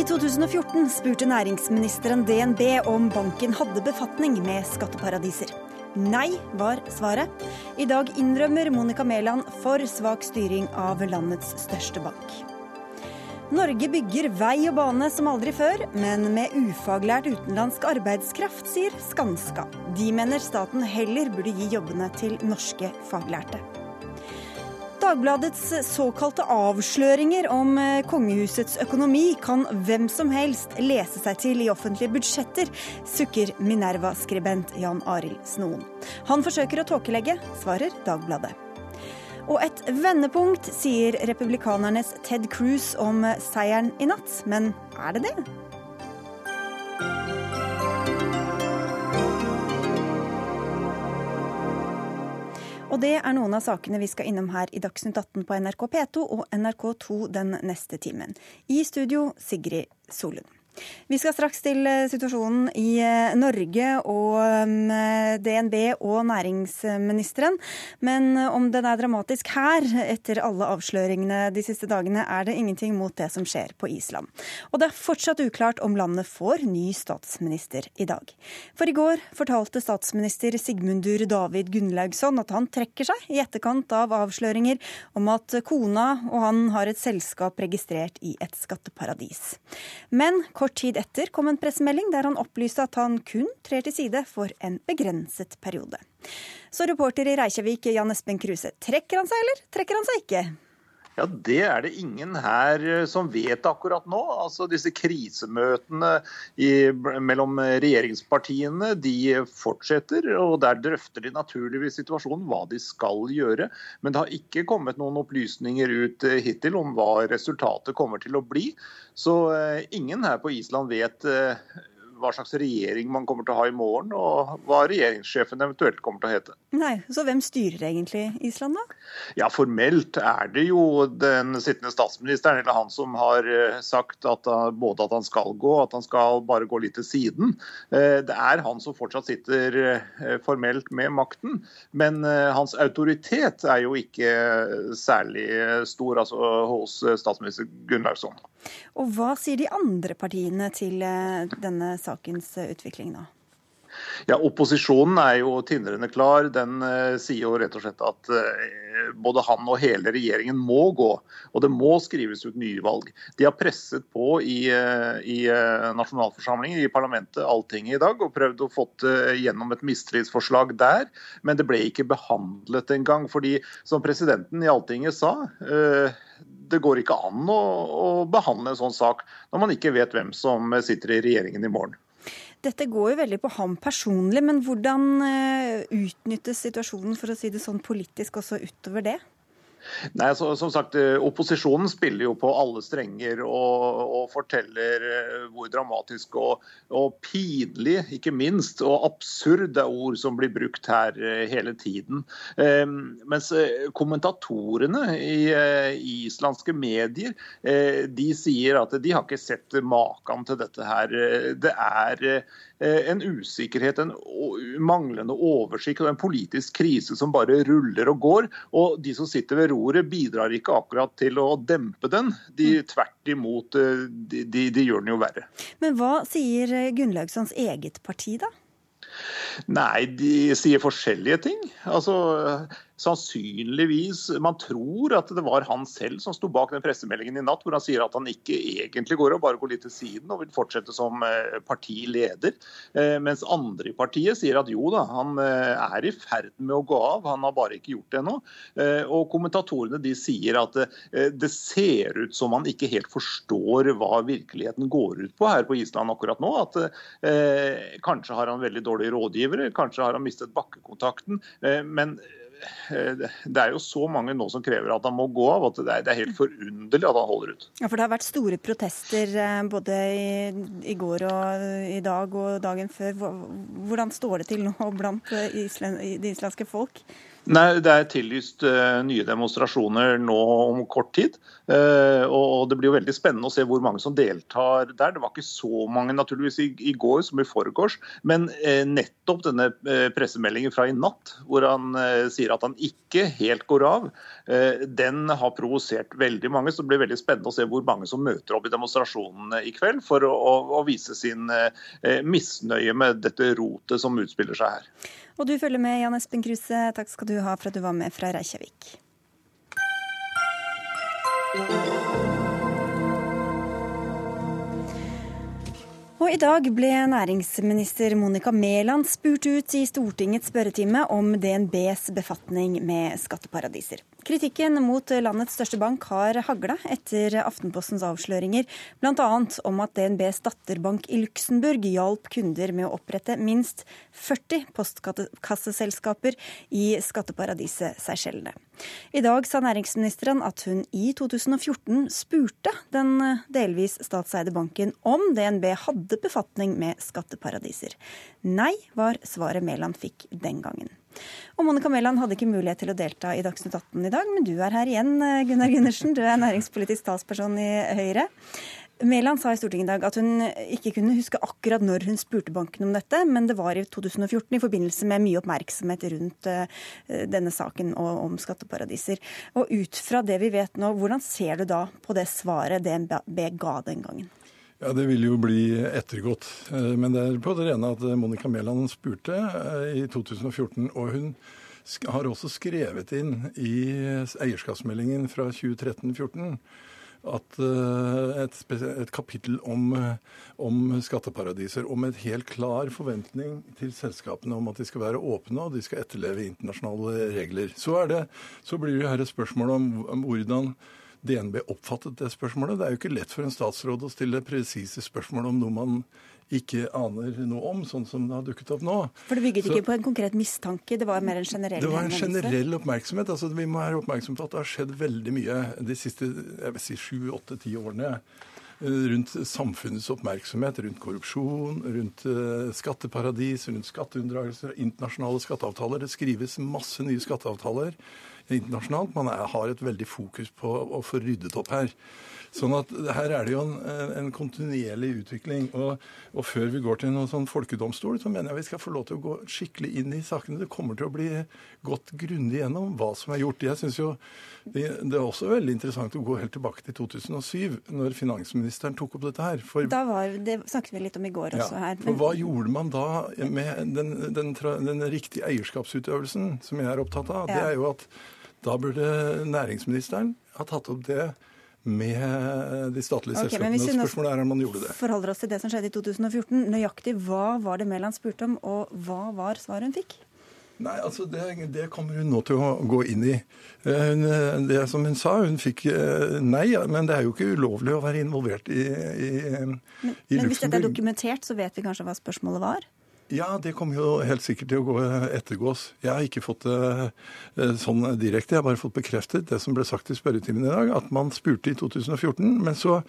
I 2014 spurte næringsministeren DNB om banken hadde befatning med skatteparadiser. Nei, var svaret. I dag innrømmer Monica Mæland for svak styring av landets største bank. Norge bygger vei og bane som aldri før, men med ufaglært utenlandsk arbeidskraft, sier Skanska. De mener staten heller burde gi jobbene til norske faglærte. Dagbladets såkalte avsløringer om eh, kongehusets økonomi kan hvem som helst lese seg til i offentlige budsjetter, sukker Minerva-skribent Jan Arild Snoen. Han forsøker å tåkelegge, svarer Dagbladet. Og et vendepunkt, sier republikanernes Ted Cruz om seieren i natt. Men er det det? Og det er noen av sakene vi skal innom her i Dagsnytt 18 på NRK P2 og NRK2 den neste timen. I studio Sigrid Solund. Vi skal straks til eh, situasjonen i eh, Norge og mm, DNB og næringsministeren. Men eh, om den er dramatisk her, etter alle avsløringene de siste dagene, er det ingenting mot det som skjer på Island. Og det er fortsatt uklart om landet får ny statsminister i dag. For i går fortalte statsminister Sigmundur David Gunnlaugsson at han trekker seg i etterkant av avsløringer om at kona og han har et selskap registrert i et skatteparadis. Men Kort tid etter kom en pressemelding der han opplyste at han kun trer til side for en begrenset periode. Så reporter i Reykjavik, Jan Espen Kruse, trekker han seg eller trekker han seg ikke? Ja, Det er det ingen her eh, som vet akkurat nå. Altså Disse krisemøtene i, mellom regjeringspartiene de fortsetter. og Der drøfter de naturligvis situasjonen, hva de skal gjøre. Men det har ikke kommet noen opplysninger ut eh, hittil om hva resultatet kommer til å bli. Så eh, ingen her på Island vet uh, hva slags regjering man kommer til å ha i morgen, og hva regjeringssjefen eventuelt kommer til å hete. Nei, Så hvem styrer egentlig Island, da? Ja, Formelt er det jo den sittende statsministeren, eller han som har eh, sagt at både at han skal gå, at han skal bare gå litt til siden. Eh, det er han som fortsatt sitter eh, formelt med makten, men hans autoritet er jo ikke særlig stor altså, hos statsminister Gunnlaugsson. Og hva sier de andre partiene til denne saken? Sakens eh, utvikling nå? Ja, Opposisjonen er jo tindrende klar. Den uh, sier jo rett og slett at uh, både han og hele regjeringen må gå. Og det må skrives ut nyvalg. De har presset på i, uh, i nasjonalforsamlingen, i parlamentet, Alltinget i dag, og prøvd å få gjennom et mistillitsforslag der. Men det ble ikke behandlet engang. fordi, som presidenten i Alltinget sa det går ikke an å, å, behandle en sånn sak når man ikke vet hvem som sitter i regjeringen i morgen. Dette går jo veldig på ham personlig, men hvordan eh, utnyttes situasjonen for å si det sånn politisk også utover det? Nei, så, som sagt, eh, Opposisjonen spiller jo på alle strenger og, og forteller eh, hvor dramatisk og, og, pinlig, ikke minst, og absurd er ord som blir brukt her eh, hele tiden. Um, mens kommentatorene i islandske medier de sier at de har ikke sett maken til dette her. Det er en usikkerhet, en manglende oversikt og en politisk krise som bare ruller og går. Og de som sitter ved roret bidrar ikke akkurat til å dempe den. De mm. tvert imot, eh, de, de, de gjør den jo verre. Men hva sier Gunnlaugssons eget parti, da? Nei, de sier forskjellige ting. Altså, sannsynligvis Man tror at det var han selv som sto bak den pressemeldingen i natt, hvor han sier at han ikke egentlig går og bare går litt til siden og vil fortsette som eh, partileder. Eh, mens andre i partiet sier at jo da, han eh, er i ferd med å gå av, han har bare ikke gjort det ennå. Og kommentatorene de sier at det ser ut som han ikke helt forstår hva virkeligheten går ut på her på Island akkurat nå. At kanskje har han veldig dårlige rådgivere, kanskje har han mistet bakkekontakten. men det er jo så mange nå som krever at han må gå av, at det er, helt forunderlig at han holder ut. Ja, For det har vært store protester eh, både i, i går og i dag og dagen før. Hvordan står det til nå blant islen, island, det islandske folk? Nei, Det er tillyst uh, nye demonstrasjoner nå om kort tid. Uh, og Det blir jo veldig spennende å se hvor mange som deltar der. Det var ikke så mange naturligvis i, i går som i forgårs. Men uh, nettopp denne pressemeldingen fra i natt, hvor han sier at han ikke helt går av, den har provosert veldig mange. Så det blir veldig spennende å se hvor mange som møter opp i demonstrasjonene i kveld for å, å, å vise sin misnøye med dette rotet som utspiller seg her. Og du følger med, Jan Espen Kruse. Takk skal du ha for at du var med fra Reykjavik. Og I dag ble næringsminister Monica Mæland spurt ut i Stortingets spørretime om DNBs befatning med skatteparadiser. Kritikken mot landets største bank har hagla etter Aftenpostens avsløringer, bl.a. om at DNBs datterbank i Luxembourg hjalp kunder med å opprette minst 40 postkasseselskaper i skatteparadiset Seychellene. I dag sa næringsministeren at hun i 2014 spurte den delvis statseide banken om DNB hadde befatning med skatteparadiser. Nei, var svaret Mæland fikk den gangen. Og Monica Mæland hadde ikke mulighet til å delta i Dagsnytt 18 i dag, men du er her igjen, Gunnar Gundersen. Du er næringspolitisk talsperson i Høyre. Mæland sa i Stortinget i dag at hun ikke kunne huske akkurat når hun spurte banken om dette, men det var i 2014 i forbindelse med mye oppmerksomhet rundt eh, denne saken og om skatteparadiser. Og ut fra det vi vet nå, hvordan ser du da på det svaret DNB ga den gangen? Ja, Det vil jo bli ettergått. Eh, men det er på det rene at Monica Mæland spurte eh, i 2014. Og hun har også skrevet inn i eierskapsmeldingen fra 2013-2014 at eh, et, et, kapittel om, om, skatteparadiser, om et helt klar forventning til selskapene om at de skal være åpne og de skal etterleve internasjonale regler. Så, det, så blir det her et spørsmål om, om hvordan DNB oppfattet det spørsmålet. Det er jo ikke lett for en statsråd å stille presise spørsmål om noe man ikke aner noe om, sånn som det har dukket opp nå. For det bygget Så, ikke på en konkret mistanke, det var mer en generell Det var en generell oppmerksomhet. altså Vi må være oppmerksom på at det har skjedd veldig mye de siste jeg vil si, sju, åtte, ti årene eh, rundt samfunnets oppmerksomhet rundt korrupsjon, rundt eh, skatteparadis, rundt skatteunndragelser, internasjonale skatteavtaler. Det skrives masse nye skatteavtaler internasjonalt. Man er, har et veldig fokus på å få ryddet opp her. Sånn at her er det jo en, en kontinuerlig utvikling. Og, og, før vi går til noen sånn folkedomstol, så mener jeg vi skal få lov til å gå skikkelig inn i sakene. Det kommer til å bli gått grundig gjennom hva som er gjort. Jeg synes jo det, det, er også veldig interessant å gå helt tilbake til 2007, når finansministeren tok opp dette her. For, da var, det snakket vi litt om i går også ja, her. Men... For hva gjorde man da med den, den, den, den riktige eierskapsutøvelsen, som jeg er opptatt av? Ja. Det er jo at da burde næringsministeren ha tatt opp det med de statlige okay, selskapene. Spørsmålet er om man gjorde det. forholder oss til det som skjedde i 2014. Nøyaktig hva var det Mæland spurte om, og hva var svaret hun fikk? Nei, altså det, det, kommer hun nå til å gå inn i. Eh, hun, det som hun sa, hun fikk eh, nei, men det er jo ikke ulovlig å være involvert i, i, men, i Luxembourg. Men hvis dette er dokumentert, så vet vi kanskje hva spørsmålet var? Ja, det kommer jo helt sikkert til å gå ettergås. Jeg har ikke fått det eh, sånn direkte, jeg har bare fått bekreftet det som ble sagt i spørretimen i dag, at man spurte i 2014. Men så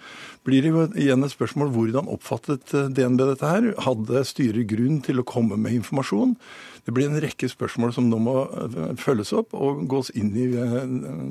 blir det jo igjen et spørsmål hvordan oppfattet eh, DNB dette her? Hadde styret grunn til å komme med informasjon? Det blir en rekke spørsmål som nå må eh, følges opp og gås inn i eh,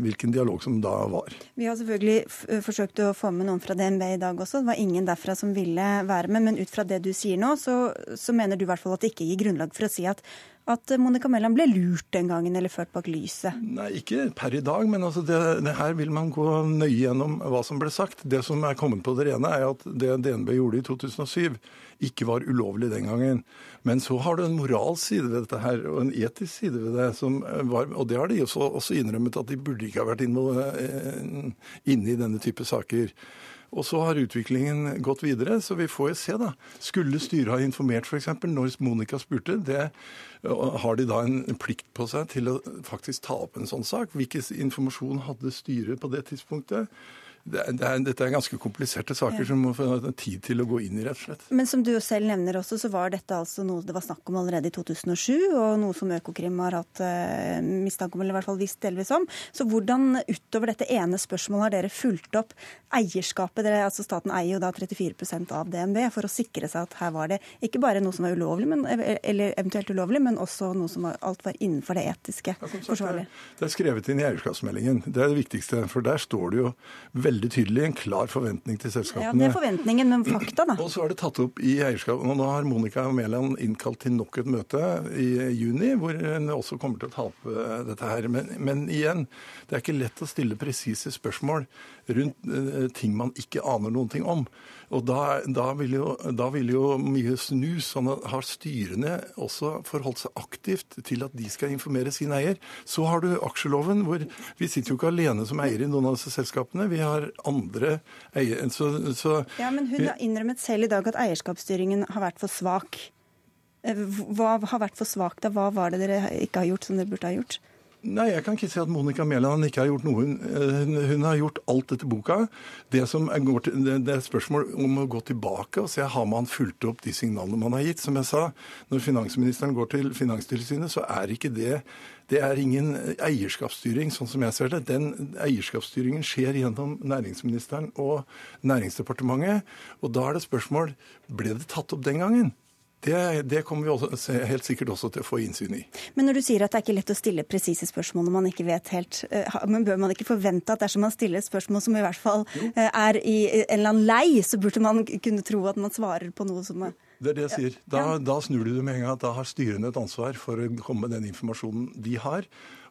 hvilken dialog som da var. Vi har selvfølgelig eh, forsøkt å få med noen fra DNB i dag også. Det var ingen derfra som ville være med. Men ut fra det du sier nå, så, så mener du i hvert fall at det ikke gir grunnlag for å si at at Monica Mæland ble lurt den gangen, eller ført bak lyset? Nei, ikke per i dag, men altså det, det her vil man gå nøye gjennom hva som ble sagt. Det som er kommet på det rene, er at det DNB gjorde i 2007, ikke var ulovlig den gangen. Men så har du en moralsk side ved dette her, og en etisk side ved det. som var, Og det har de også, også innrømmet, at de burde ikke ha vært eh, inne i denne type saker. Og så har utviklingen gått videre, så vi får jo se, da. Skulle styret ha informert f.eks. når Monica spurte, det har de da en plikt på seg til å faktisk ta opp en sånn sak. Hvilken informasjon hadde styret på det tidspunktet? Det er, det er, dette er ganske kompliserte saker ja. som må få tid til å gå inn i, rett og slett. Men som du selv nevner også, så var dette altså noe det var snakk om allerede i 2007, og noe som Økokrim har hatt eh, mistanke om, eller i hvert fall visst delvis om. Så hvordan utover dette ene spørsmålet har dere fulgt opp eierskapet? Dere, altså Staten eier jo da 34% av DNB for å sikre seg at her var det ikke bare noe som var ulovlig, men, eller eventuelt ulovlig, men også noe som var, alt var innenfor det etiske ja, forsvarlig. Det er skrevet inn i eierskapsmeldingen. Det er det viktigste. For der står det jo veldig veldig tydelig en klar forventning til selskapene. Ja, Det er forventningen, men fakta, da? Og så er det tatt opp i eierskap. Og nå har Monica Mæland innkalt til nok et møte i juni, hvor hun også kommer til å ta opp eh, dette her. Men, men igjen, det er ikke lett å stille presise spørsmål rundt uh, ting man ikke aner noen ting om. Og da, da, vil jo, da, vil jo, mye snus. Sånn at har styrene også forholdt seg aktivt til at de skal informere sin eier. Så har du aksjeloven, hvor vi sitter jo ikke alene som eier i noen av disse selskapene. Vi har andre eiere. Så, så, ja, men hun har innrømmet selv i dag at eierskapsstyringen har vært for svak. Eh, hva har vært for svak da? Hva var det dere ikke har gjort som dere burde ha gjort? Nei, jeg kan ikke si at Monica Mæland ikke har gjort noe. Hun, hun, hun, har gjort alt etter boka. Det, som er, til, det, er spørsmål om å gå tilbake og se har man fulgt opp de signalene man har gitt. Som jeg sa, når finansministeren går til Finanstilsynet, så er ikke det det er ingen eierskapsstyring, sånn som jeg ser det. Den eierskapsstyringen skjer gjennom næringsministeren og Næringsdepartementet. Og da er det spørsmål ble det tatt opp den gangen. Det, det, kommer vi også, helt sikkert også til å få innsyn i. Men når du sier at det er ikke lett å stille presise spørsmål når man ikke vet helt eh, Men bør man ikke forvente at dersom man stiller spørsmål som i hvert fall jo. er i en eller annen lei, så burde man kunne tro at man svarer på noe som er det er det jeg sier. Da, da snur du det med en gang. at Da har styrene et ansvar for å komme med den informasjonen de har.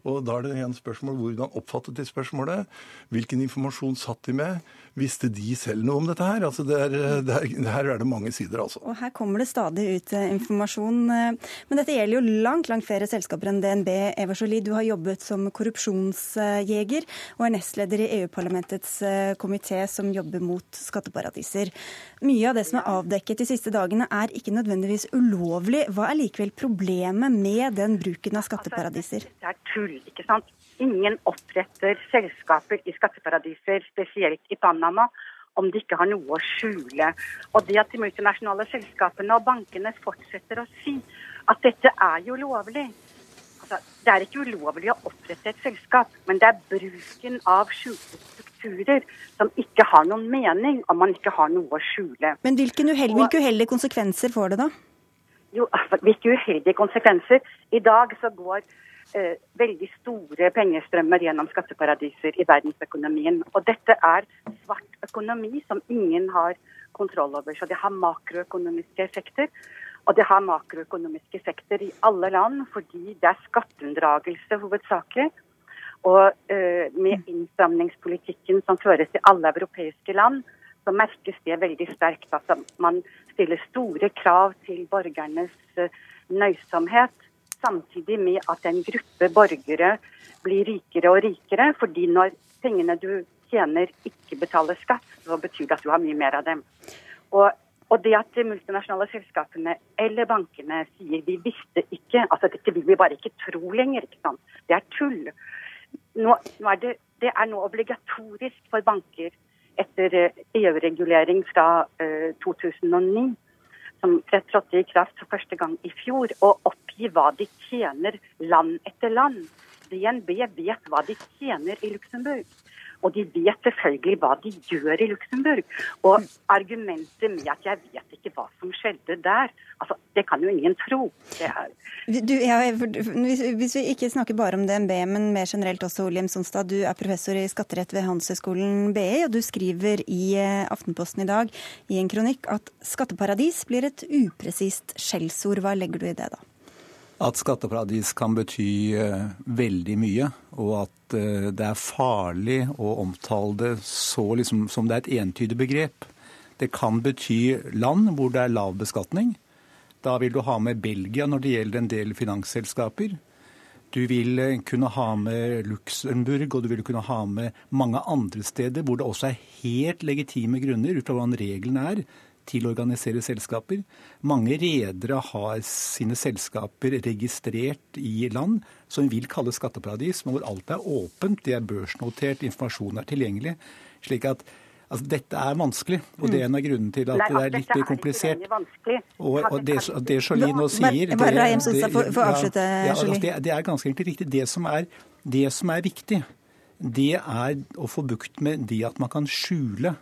Og da er det igjen spørsmål hvordan oppfattet de spørsmålet? Hvilken informasjon satt de med? Visste de selv noe om dette her? Altså det er, det er, her er det mange sider, altså. Og her kommer det stadig ut eh, informasjon. Eh, men dette gjelder jo langt, langt flere selskaper enn DNB. Eva Jolie, du har jobbet som korrupsjonsjeger og er nestleder i EU-parlamentets eh, komité som jobber mot skatteparadiser. Mye av det som er avdekket de siste dagene er ikke nødvendigvis ulovlig. Hva er likevel problemet med den bruken av skatteparadiser? Altså, det er tull, ikke sant. Ingen oppretter selskaper i skatteparadiser, spesielt i Panama, om de ikke har noe å skjule. Og det at de multinasjonale selskapene og bankene fortsetter å si at dette er jo lovlig. Altså, det er ikke ulovlig å opprette et selskap, men det er bruken av skjulte strukturer som ikke har noen mening om man ikke har noe å skjule. Men hvilke uheldige konsekvenser får det, da? Jo, hvilke uheldige konsekvenser? I dag så går eh, veldig store pengestrømmer gjennom skatteparadiser i verdensøkonomien. Og dette er svart økonomi som ingen har kontroll over. Så det har makroøkonomiske effekter. Og det har makroøkonomiske effekter i alle land fordi det er skatteunndragelse hovedsakelig. Og eh, med innstramningspolitikken som føres i alle europeiske land, så merkes det veldig sterkt. at man stiller store krav til borgernes eh, nøysomhet samtidig med at en gruppe borgere blir rikere og rikere. fordi når pengene du tjener ikke betaler skatt, så betyr det at du har mye mer av dem. Og, og det at de multinasjonale selskapene eller bankene sier vi visste ikke, altså dette vil vi bare ikke tro lenger, ikke det er tull. Nå, nå er det, det, er nå obligatorisk for banker etter EU-regulering fra uh, 2009 som trådte i kraft for første gang i fjor, å oppgi hva de tjener land etter land. DNB vet hva de tjener i Luxembourg. Og de vet selvfølgelig hva de gjør i Luxembourg. Og argumentet med at jeg vet ikke hva som skjedde der, altså, det kan jo ingen tro. Du, ja, hvis vi ikke snakker bare om DNB, men mer generelt også, Oljem Sonstad. Du er professor i skatterett ved Handelshøyskolen BI, og du skriver i eh, Aftenposten i dag i en kronikk at skatteparadis blir et upresist skjellsord. Hva legger du i det, da? At skatteparadis kan bety eh, veldig mye, og at eh, det er farlig å omtale det så liksom, som det er et entydig begrep. Det kan bety land hvor det er lav beskatning. Da vil du ha med Belgia når det gjelder en del finansselskaper. Du vil eh, kunne ha med Luxembourg, og du vil kunne ha med mange andre steder hvor det også er helt legitime grunner ut fra hvordan reglene er, til å organisere selskaper. Mange redere har sine selskaper registrert i land som vi vil kalle skatteparadis, men hvor alt er åpent, det er børsnotert, informasjonen er tilgjengelig. slik at Altså, dette er vanskelig, og det er en av grunnene til at Nei, det er litt dette komplisert. Er og, og det, det Jolie nå sier ja, altså, det, er ganske egentlig riktig. Det som er, det som er viktig, det er å få bukt med det at man kan skjule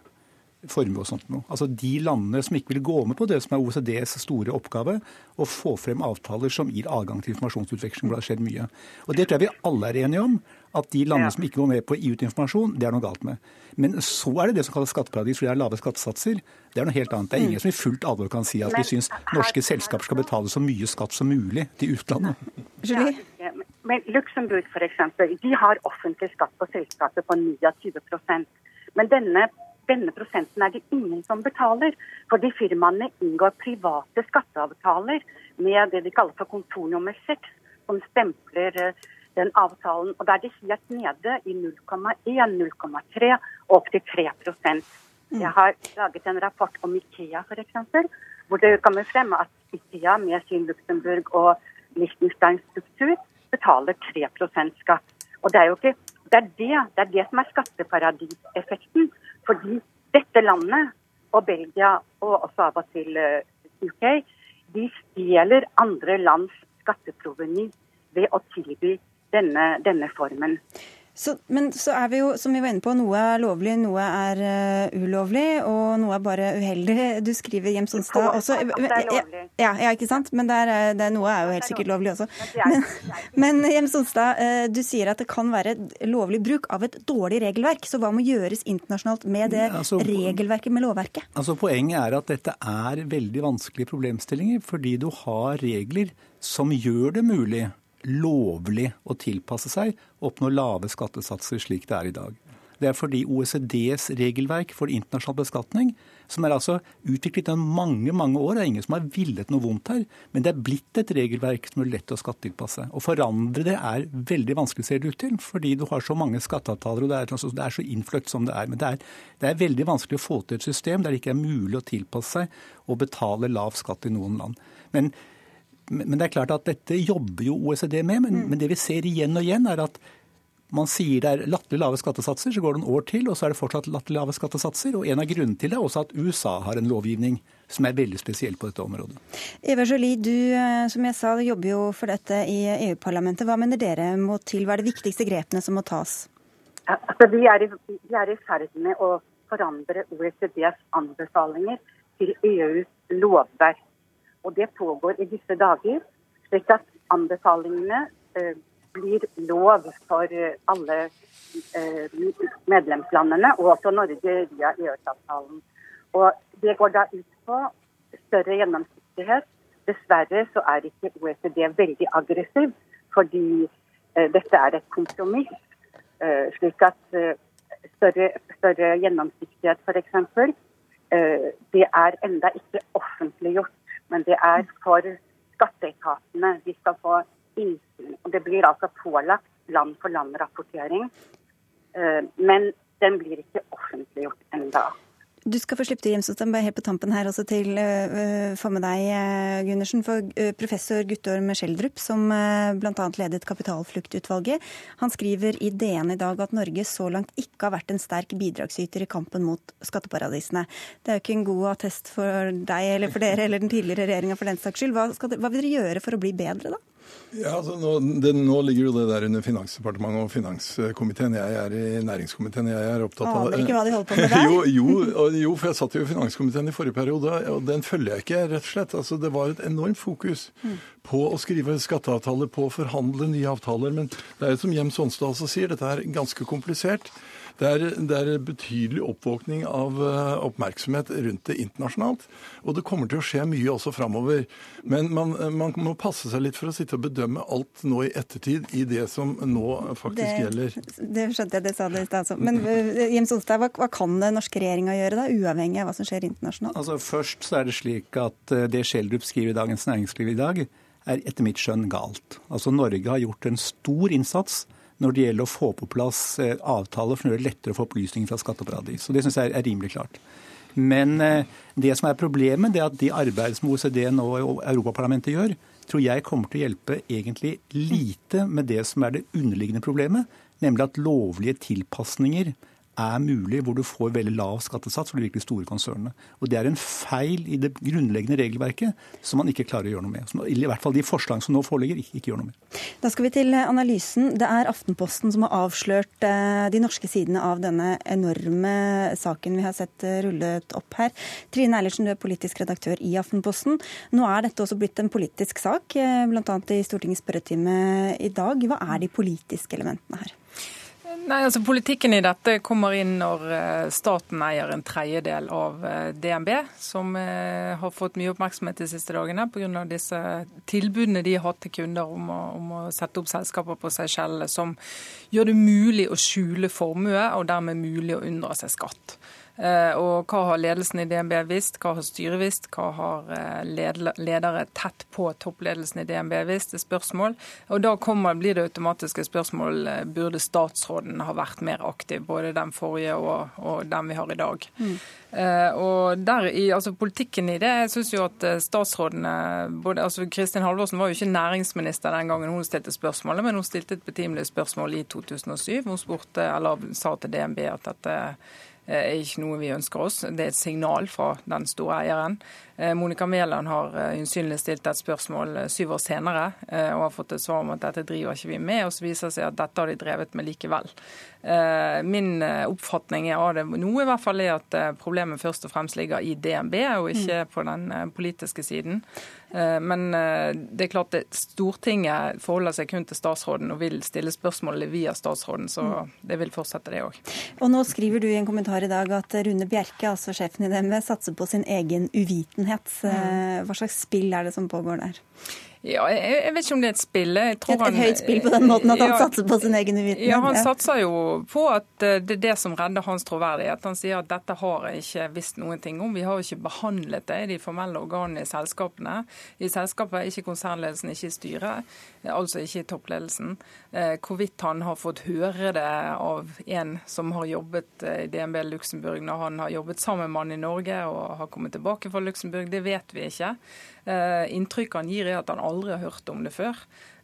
formue og sånt noe. Altså De landene som ikke vil gå med på det som er OECDs store oppgave, å få frem avtaler som gir adgang til informasjonsutveksling hvor det har skjedd mye. Og Det tror jeg vi alle er enige om, at de landene ja. som ikke går med på å gi ut informasjon, det er noe galt med. Men så er det det som kalles skatteparadis, for det er lave skattesatser. Det er noe helt annet. Det er ingen som i fullt alvor kan si at men, vi syns norske selskaper skal betale så mye skatt som mulig til utlandet. Ja, men Luxembourg f.eks. De har offentlig skatt på selskapet på 29% Men denne denne prosenten er det ingen som betaler. Fordi firmaene inngår private skatteavtaler med det de kaller for kontor nummer seks, som stempler eh, den avtalen. Og da er det helt nede i 0,1, 0,3 og opp til 3 mm. Jeg har laget en rapport om Ikea f.eks., hvor det kommer frem at Ikea med sin Luxembourg og Liechtensteins struktur betaler 3% skatt. Og det er jo ikke det er det, det er det som er skatteparadiseffekten. Fordi dette landet, og Belgia og også av og til eh, UK, de stjeler andre lands skatteproveny ved å tilby denne, denne formen. Så, men så er vi jo, som vi var inne på, noe er lovlig, noe er uh, ulovlig, og noe er bare uheldig. Du skriver Hjem Sonstad også. Ja, ja, ikke sant? Men det er, det er, noe er jo helt sikkert lovlig også. Men, men Hjem Sonstad, uh, du sier at det kan være lovlig bruk av et dårlig regelverk. Så hva må gjøres internasjonalt med det altså, regelverket, med lovverket? Altså Poenget er at dette er veldig vanskelige problemstillinger, fordi du har regler som gjør det mulig lovlig å tilpasse seg og oppnå lave skattesatser slik det er i dag. Det er fordi OECDs regelverk for internasjonal beskatning, som er altså utviklet gjennom mange mange år, det er ingen som har villet noe vondt her, men det er blitt et regelverk som er lett å skattetilpasse. Å forandre det er veldig vanskelig, ser det ut til, fordi du har så mange skatteavtaler og det er, det er så innfløkt som det er. Men det er, det er veldig vanskelig å få til et system der det ikke er mulig å tilpasse seg og betale lav skatt i noen land. Men men det er klart at dette jobber jo OECD med. Men, mm. men det vi ser igjen og igjen, er at man sier det er latterlig lave skattesatser, så går det en år til, og så er det fortsatt latterlig lave skattesatser. Og en av grunnene til det er også at USA har en lovgivning som er veldig spesiell på dette området. Eva Jolie, du eh, som jeg sa, jobber jo for dette i EU-parlamentet. Hva mener dere må til? Hva er de viktigste grepene som må tas? Altså, vi, er i, vi er i ferd med å forandre OECDs anbefalinger til EUs lovverk. Og det pågår i disse dager, slik at anbefalingene eh, blir lov for eh, alle eh, medlemslandene, og også Norge via EØS-avtalen. Og Det går da ut på større gjennomsiktighet. Dessverre så er ikke OECD veldig aggressiv, fordi dette er et kompromiss. slik at større, større gjennomsiktighet f.eks. det er enda ikke offentliggjort men det er for skatteetatene. De skal få innsyn. Og det blir altså pålagt land-for-land-rapportering. Eh, men den blir ikke offentliggjort enda. Du skal få slippe til, bare helt på tampen her også til uh, få med deg, uh, Gundersen. For uh, professor Guttorm Schjelderup, som uh, bl.a. ledet Kapitalfluktutvalget, han skriver i DN i dag at Norge så langt ikke har vært en sterk bidragsyter i kampen mot skatteparadisene. Det er jo ikke en god attest for deg eller for dere eller den tidligere regjeringa for den saks skyld. Hva, skal, hva vil dere gjøre for å bli bedre, da? Ja, altså nå, det, nå, ligger jo det der under Finansdepartementet og finanskomiteen. Jeg er i næringskomiteen. Jeg er opptatt av Aner ikke hva de holder på med der? jo, jo, jo, for jeg satt jo i finanskomiteen i forrige periode, og den følger jeg ikke, rett og slett. Altså, det var et enormt fokus mm. på å skrive skatteavtaler, på å forhandle nye avtaler. Men det er jo som Jem Sonstad også sier, dette er ganske komplisert. Det er, det er betydelig oppvåkning av eh, oppmerksomhet rundt det internasjonalt. Og det kommer til å skje mye også framover. Men man, man, må passe seg litt for å sitte og bedømme alt nå i ettertid i det som nå faktisk det, gjelder. Det skjønte jeg, det sa du i stad. Men Jim Jens Olstad, hva, hva, kan den norske regjeringa gjøre, da, uavhengig av hva som skjer internasjonalt? Altså Først så er det slik at eh, det Schjelderup skriver i Dagens Næringsliv i dag, er etter mitt skjønn galt. Altså Norge har gjort en stor innsats når det gjelder å få på plass eh, avtaler for å gjøre det lettere å få opplysninger fra skatteparadis. Og Det syns jeg er rimelig klart. Men det som er problemet, det er at de arbeidet som OECD nå og Europaparlamentet gjør, tror jeg kommer til å hjelpe egentlig lite med det som er det underliggende problemet, nemlig at lovlige tilpasninger er mulig hvor du får veldig lav skattesats for de virkelig store konsernene. Og Det er en feil i det grunnleggende regelverket som man ikke klarer å gjøre noe med. Som, I hvert fall de forslagene som nå foreligger, ikke, gjør noe med. Da skal vi til analysen. Det er Aftenposten som har avslørt eh, de norske sidene av denne enorme saken vi har sett eh, rullet opp her. Trine Eilertsen, du er politisk redaktør i Aftenposten. Nå er dette også blitt en politisk sak, eh, bl.a. i Stortingets spørretime i dag. Hva er de politiske elementene her? Nei, altså Politikken i dette kommer inn når eh, staten eier en tredjedel av eh, DNB, som eh, har fått mye oppmerksomhet de siste dagene pga. disse tilbudene de har hatt til kunder om å, om å sette opp selskaper på Seychellene som gjør det mulig å skjule formue, og dermed mulig å unndra seg skatt. Eh, og hva har ledelsen i DNB visst, hva har styret visst, hva har eh, ledere tett på toppledelsen i DNB visst, er spørsmål. Og da kommer, blir det automatiske spørsmål eh, burde statsråden ha vært mer aktiv, både den forrige og, og den vi har i dag. Mm. og der i, altså Politikken i det, jeg syns jo at statsrådene både, altså Kristin Halvorsen var jo ikke næringsminister den gangen hun stilte spørsmålet, men hun stilte et betimelig spørsmål i 2007. Hun spurte, eller sa til DNB at dette er ikke noe vi ønsker oss. Det er et signal fra den store eieren. Eh, Monica Mæland har eh, stilt et spørsmål syv år senere og har fått et svar om at dette driver ikke vi med, og så viser det seg at dette har de drevet med likevel. Min oppfatning av det nå i hvert fall er at problemet først og fremst ligger i DNB og ikke mm. på den politiske siden. Men det er klart at Stortinget forholder seg kun til statsråden og vil stille spørsmål via statsråden, så mm. det vil fortsette det òg. Og nå skriver du i en kommentar i dag at Rune Bjerke, altså sjefen i DNB, satser på sin egen uvitenhet. Mm. Hva slags spill er det som pågår der? Ja, jeg, jeg, vet ikke om det er et spill. Et, et, høyt spill på den måten at han ja, satser på sin egen uvitenhet? Ja, han satser jo på at eh, det er det som redder hans troverdighet. Han sier at dette har jeg ikke visst noen ting om. Vi har jo ikke behandlet det i de formelle organene i selskapene. I selskapet er ikke konsernledelsen, ikke i styret, altså ikke toppledelsen. Eh, hvorvidt han har fått høre det av en som har jobbet i DNB Luxembourg når han har jobbet sammen med han i Norge og har kommet tilbake fra Luxembourg, det vet vi ikke. Inntrykket han gir er at han aldri har hørt om det før.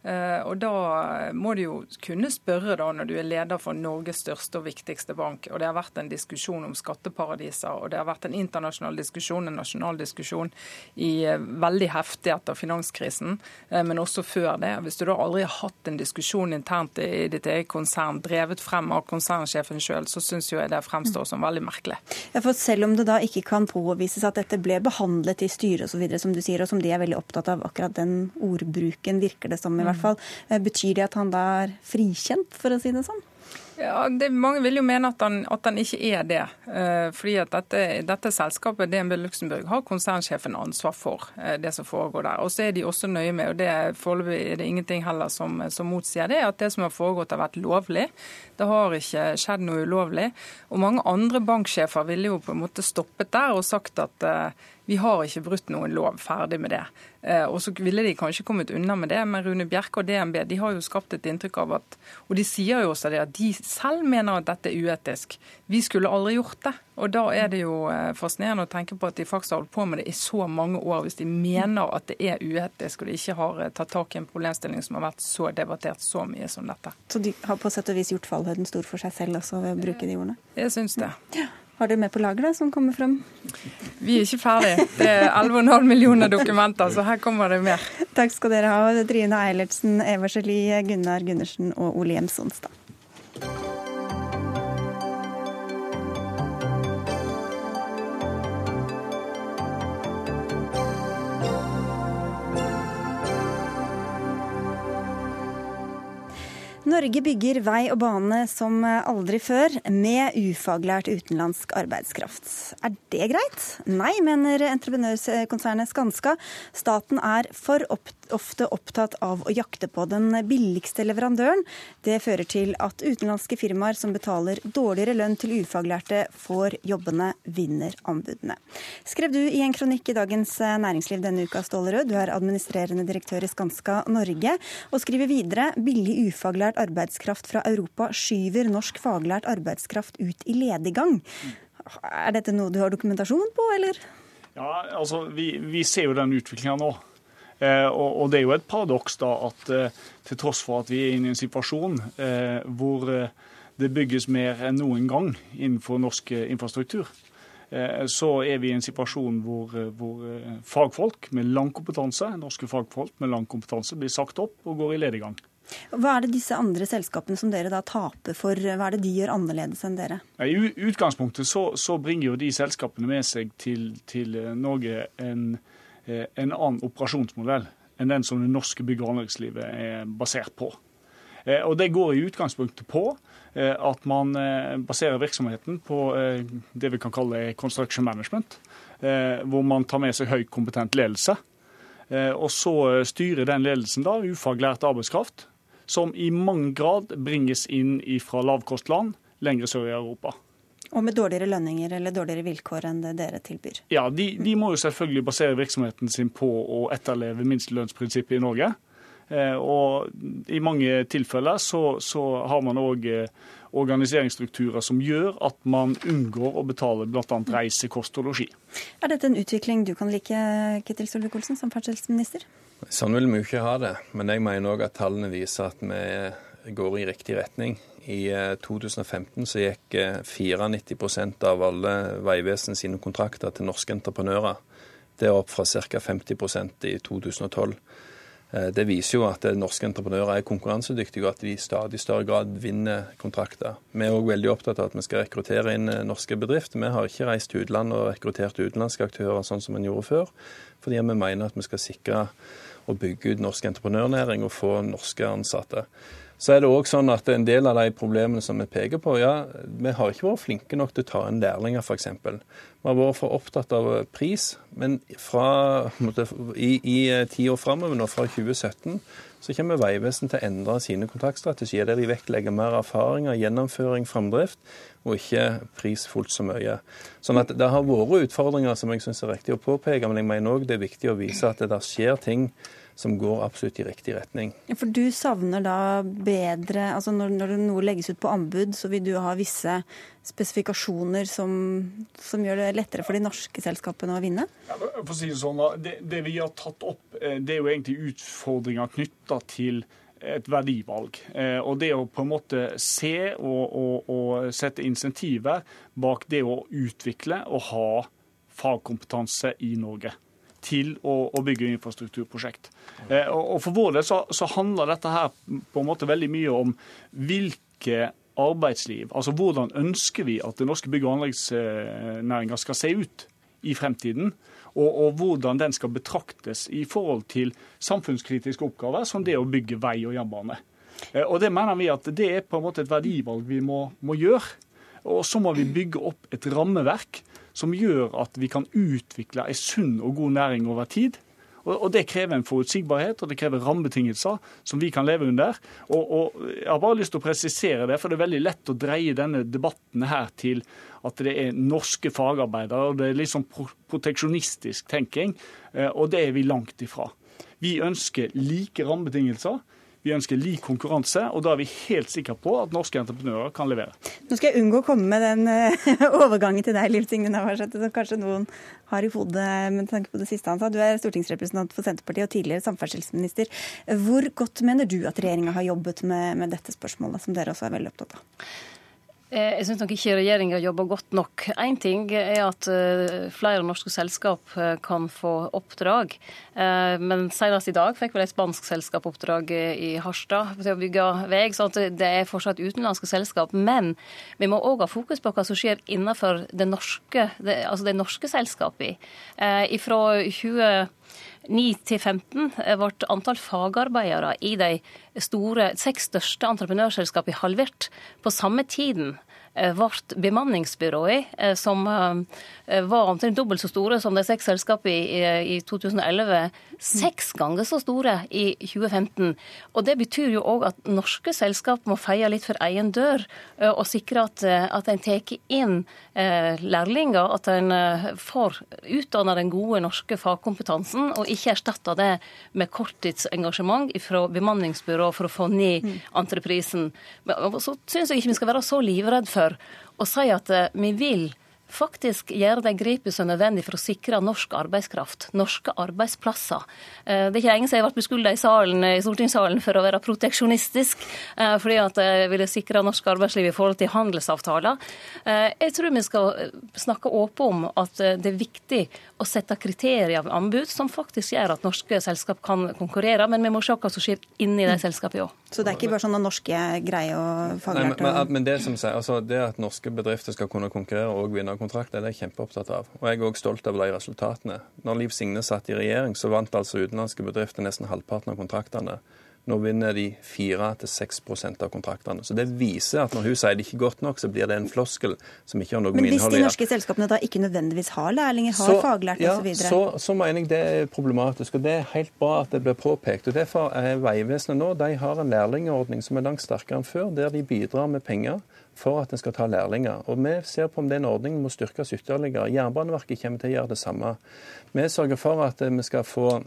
Eh, og Da må du jo kunne spørre da når du er leder for Norges største og viktigste bank, og det har vært en diskusjon om skatteparadiser, og det har vært en internasjonal diskusjon, en nasjonal diskusjon, i eh, veldig heftig etter finanskrisen, eh, men også før det. Hvis du da aldri har hatt en diskusjon internt i ditt eget konsern, drevet frem av konsernsjefen sjøl, så syns jeg det fremstår som veldig merkelig. Ja, for Selv om det da ikke kan påvises at dette ble behandlet i styret osv., som du sier, og som de er veldig opptatt av akkurat den ordbruken, virker det som i hvert hvert fall. Eh, betyr det at han da er frikjent, for å si det sånn? Ja, det, Mange vil jo mene at han, at han ikke er det. Eh, fordi at dette, dette, selskapet, DNB Luxembourg, har konsernsjefen ansvar for eh, det som foregår der. Og så er de også nøye med, og det foreløpig er det ingenting heller som, som motsier det, at det som har foregått har vært lovlig. Det har ikke skjedd noe ulovlig. Og mange andre banksjefer ville jo på en måte stoppet der og sagt at eh, vi har ikke brutt noen lov. Ferdig med det. Eh, og så ville de kanskje kommet unna med det, men Rune Bjerke og DNB de har jo skapt et inntrykk av at Og de sier jo også det at de selv mener at dette er uetisk. Vi skulle aldri gjort det. Og da er det jo eh, fascinerende å tenke på at de faktisk har holdt på med det i så mange år, hvis de mener at det er uetisk og de ikke har eh, tatt tak i en problemstilling som har vært så debattert så mye som dette. Så de har på sett og vis gjort fallhøyden stor for seg selv også ved å bruke de ordene? Jeg syns det. Ja. Har dere med på lager som kommer frem? Vi er ikke ferdig. Det er 11,5 millioner dokumenter, så her kommer det mer. Takk skal dere ha, Trine Eilertsen, Eva Gelie, Gunnar Gundersen og Ole Jem Norge bygger vei og bane som aldri før, med ufaglært utenlandsk arbeidskraft. Er det greit? Nei, mener entreprenørkonsernet Skanska. Staten er for ofte opptatt av å jakte på den billigste leverandøren. Det fører til at utenlandske firmaer som betaler dårligere lønn til ufaglærte, får jobbene, vinner anbudene. Skrev du i en kronikk i Dagens Næringsliv denne uka, Ståle Rød. Du er administrerende direktør i Skanska Norge, og skriver videre billig ufaglært arbeidskraft fra Europa skyver norsk faglært arbeidskraft ut i lediggang. Er dette noe du har dokumentasjon på, eller? Ja, altså, Vi, vi ser jo den utviklinga nå. Eh, og, og, det er jo et paradoks da at eh, til tross for at vi er inne i en situasjon eh, hvor eh, det bygges mer enn noen gang innenfor norsk eh, infrastruktur, eh, så er vi i en situasjon hvor, hvor, fagfolk med lang kompetanse, norske fagfolk med lang kompetanse blir sagt opp og går i lediggang. Hva er det disse andre selskapene som dere da taper for, hva er det de gjør annerledes enn dere? I utgangspunktet så, så bringer jo de selskapene med seg til, til Norge en, eh, en, annen operasjonsmodell enn den som det norske bygg- og anleggslivet er basert på. Eh, og Det går i utgangspunktet på eh, at man baserer virksomheten på det vi kan kalle construction management, hvor man tar med seg høyt kompetent ledelse. Og så styrer den ledelsen da ufaglært arbeidskraft som i mange grad bringes inn fra lavkostland lengre sør i Europa. Og med dårligere lønninger eller dårligere vilkår enn det dere tilbyr? Ja, de, de må jo selvfølgelig basere virksomheten sin på å etterleve minstelønnsprinsippet i Norge. Eh, og I mange tilfeller så, så har man òg eh, organiseringsstrukturer som gjør at man unngår å betale bl.a. reise, kost og losji. Er dette en utvikling du kan like, Ketil Solvik-Olsen, samferdselsminister? Sånn vil vi jo ikke ha det. Men jeg mener òg at tallene viser at vi går i riktig retning. I 2015 eh, så gikk 94 eh, av alle Vegvesen sine kontrakter til norske entreprenører. Det er opp fra ca. 50% i 2012. Eh, det viser jo at norske entreprenører er konkurransedyktige, og at de i stadig større grad vinner kontrakter. Vi er òg veldig opptatt av at vi skal rekruttere inn norske bedrifter. Vi har ikke reist til utlandet og rekruttert utenlandske aktører sånn som en gjorde før, fordi vi mener at vi skal sikre og bygge ut norsk entreprenørnæring og få norske ansatte. Så er det òg sånn at en del av de problemene som vi peker på, ja, vi har ikke vært flinke nok til å ta inn lærlinger, f.eks. Vi har vært for opptatt av pris. Men fra, i, i tida år framover, nå fra 2017, så kommer Vegvesenet til å endre sine kontaktstrategier, der de vektlegger mer erfaringer, gjennomføring, framdrift, og ikke pris fullt så mye. Sånn at Det har vært utfordringer som jeg syns er riktig å påpeke, men jeg mener òg det er viktig å vise at det der skjer ting som går absolutt i riktig retning. For du savner da bedre altså når, når noe legges ut på anbud, så vil du ha visse spesifikasjoner som, som gjør det lettere for de norske selskapene å vinne? Ja, for å si Det sånn, det, det vi har tatt opp, eh, det er jo egentlig utfordringer knytta til et verdivalg. Eh, og det å på en måte se og, og, og sette insentiver bak det å utvikle og ha fagkompetanse i Norge til å, å bygge infrastrukturprosjekt. Eh, og, og, For vår del så, så, handler dette her på en måte veldig mye om hvilke arbeidsliv, altså hvordan ønsker vi at den norske bygg- og anleggsnæringa skal se ut i fremtiden. Og, og, hvordan den skal betraktes i forhold til samfunnskritiske oppgaver, som det å bygge vei og jernbane. Eh, og Det mener vi at det er på en måte et verdivalg vi må, må gjøre. Og så må vi bygge opp et rammeverk som gjør at vi kan utvikle en sunn og god næring over tid. Og, Det krever en forutsigbarhet og det krever rammebetingelser som vi kan leve under. Og, og, Jeg har bare lyst til å presisere det, for det er veldig lett å dreie denne debatten her til at det er norske fagarbeidere. og Det er litt sånn proteksjonistisk tenking, eh, og det er vi langt ifra. Vi ønsker like rammebetingelser. Vi ønsker lik konkurranse, og da er vi helt sikre på at norske entreprenører kan levere. Nå skal jeg unngå å komme med den uh, overgangen til deg, Liv Signe Navarsete, som kanskje noen har i hodet med tanke på det siste han sa. Du er stortingsrepresentant for Senterpartiet og tidligere samferdselsminister. Hvor godt mener du at regjeringa har jobbet med, med dette spørsmålet, som dere også er veldig opptatt av? Eh, jeg syns nok ikke regjeringa jobber godt nok. Én ting er at eh, flere norske selskap eh, kan få oppdrag. Men senest i dag fikk vel et spansk selskap oppdrag i Harstad til å bygge vei. Så det er fortsatt utenlandske selskap. Men vi må òg ha fokus på hva som skjer innenfor det norske, altså det norske selskapet. Fra 20 9 til 15 ble antall fagarbeidere i de store, seks største entreprenørselskapene halvert. På samme tiden ble bemanningsbyråene, eh, som eh, var omtrent dobbelt så store som de seks selskapene i 2011, seks ganger så store i 2015. Og Det betyr jo òg at norske selskap må feie litt for egen dør og sikre at, at en tar inn lærlinger, at en får utdanna den gode norske fagkompetansen, og ikke erstatter det med korttidsengasjement fra bemanningsbyrå for å få ned entreprisen. entreprisen. Så syns jeg ikke vi skal være så livredd for å si at eh, vi vil faktisk gjøre de grepene som er nødvendig for å sikre norsk arbeidskraft, norske arbeidsplasser. Eh, det er ikke lenge siden jeg ble beskylda i, salen, i stortingssalen for å være proteksjonistisk, eh, fordi at jeg ville sikre norsk arbeidsliv i forhold til handelsavtaler. Eh, jeg tror vi skal snakke åpent om at det er viktig å sette kriterier av anbud som faktisk gjør at norske selskap kan konkurrere, men vi må se hva som skjer inni de selskapene òg. Så det er ikke bare sånn norske greier og faglærte men, men, men, det som sier, altså det at norske bedrifter skal kunne konkurrere og vinne kontrakter, det er jeg kjempeopptatt av. Og jeg er òg stolt av de resultatene. Når Liv Signe satt i regjering, så vant altså utenlandske bedrifter nesten halvparten av kontraktene. Nå vinner de 4-6% av kontraktene. Så Det viser at når hun sier det ikke godt nok, så blir det en floskel som ikke har noe innhold i det. Men hvis de norske selskapene da ikke nødvendigvis har lærlinger, har så, faglærte ja, osv.? Så, så mener jeg det er problematisk. og Det er helt bra at det blir påpekt. og Derfor er Vegvesenet nå de har en lærlingordning som er langt sterkere enn før, der de bidrar med penger for at en skal ta lærlinger. Og Vi ser på om den ordningen må styrkes ytterligere. Jernbaneverket kommer til å gjøre det samme. Vi sørger for at vi skal få eh,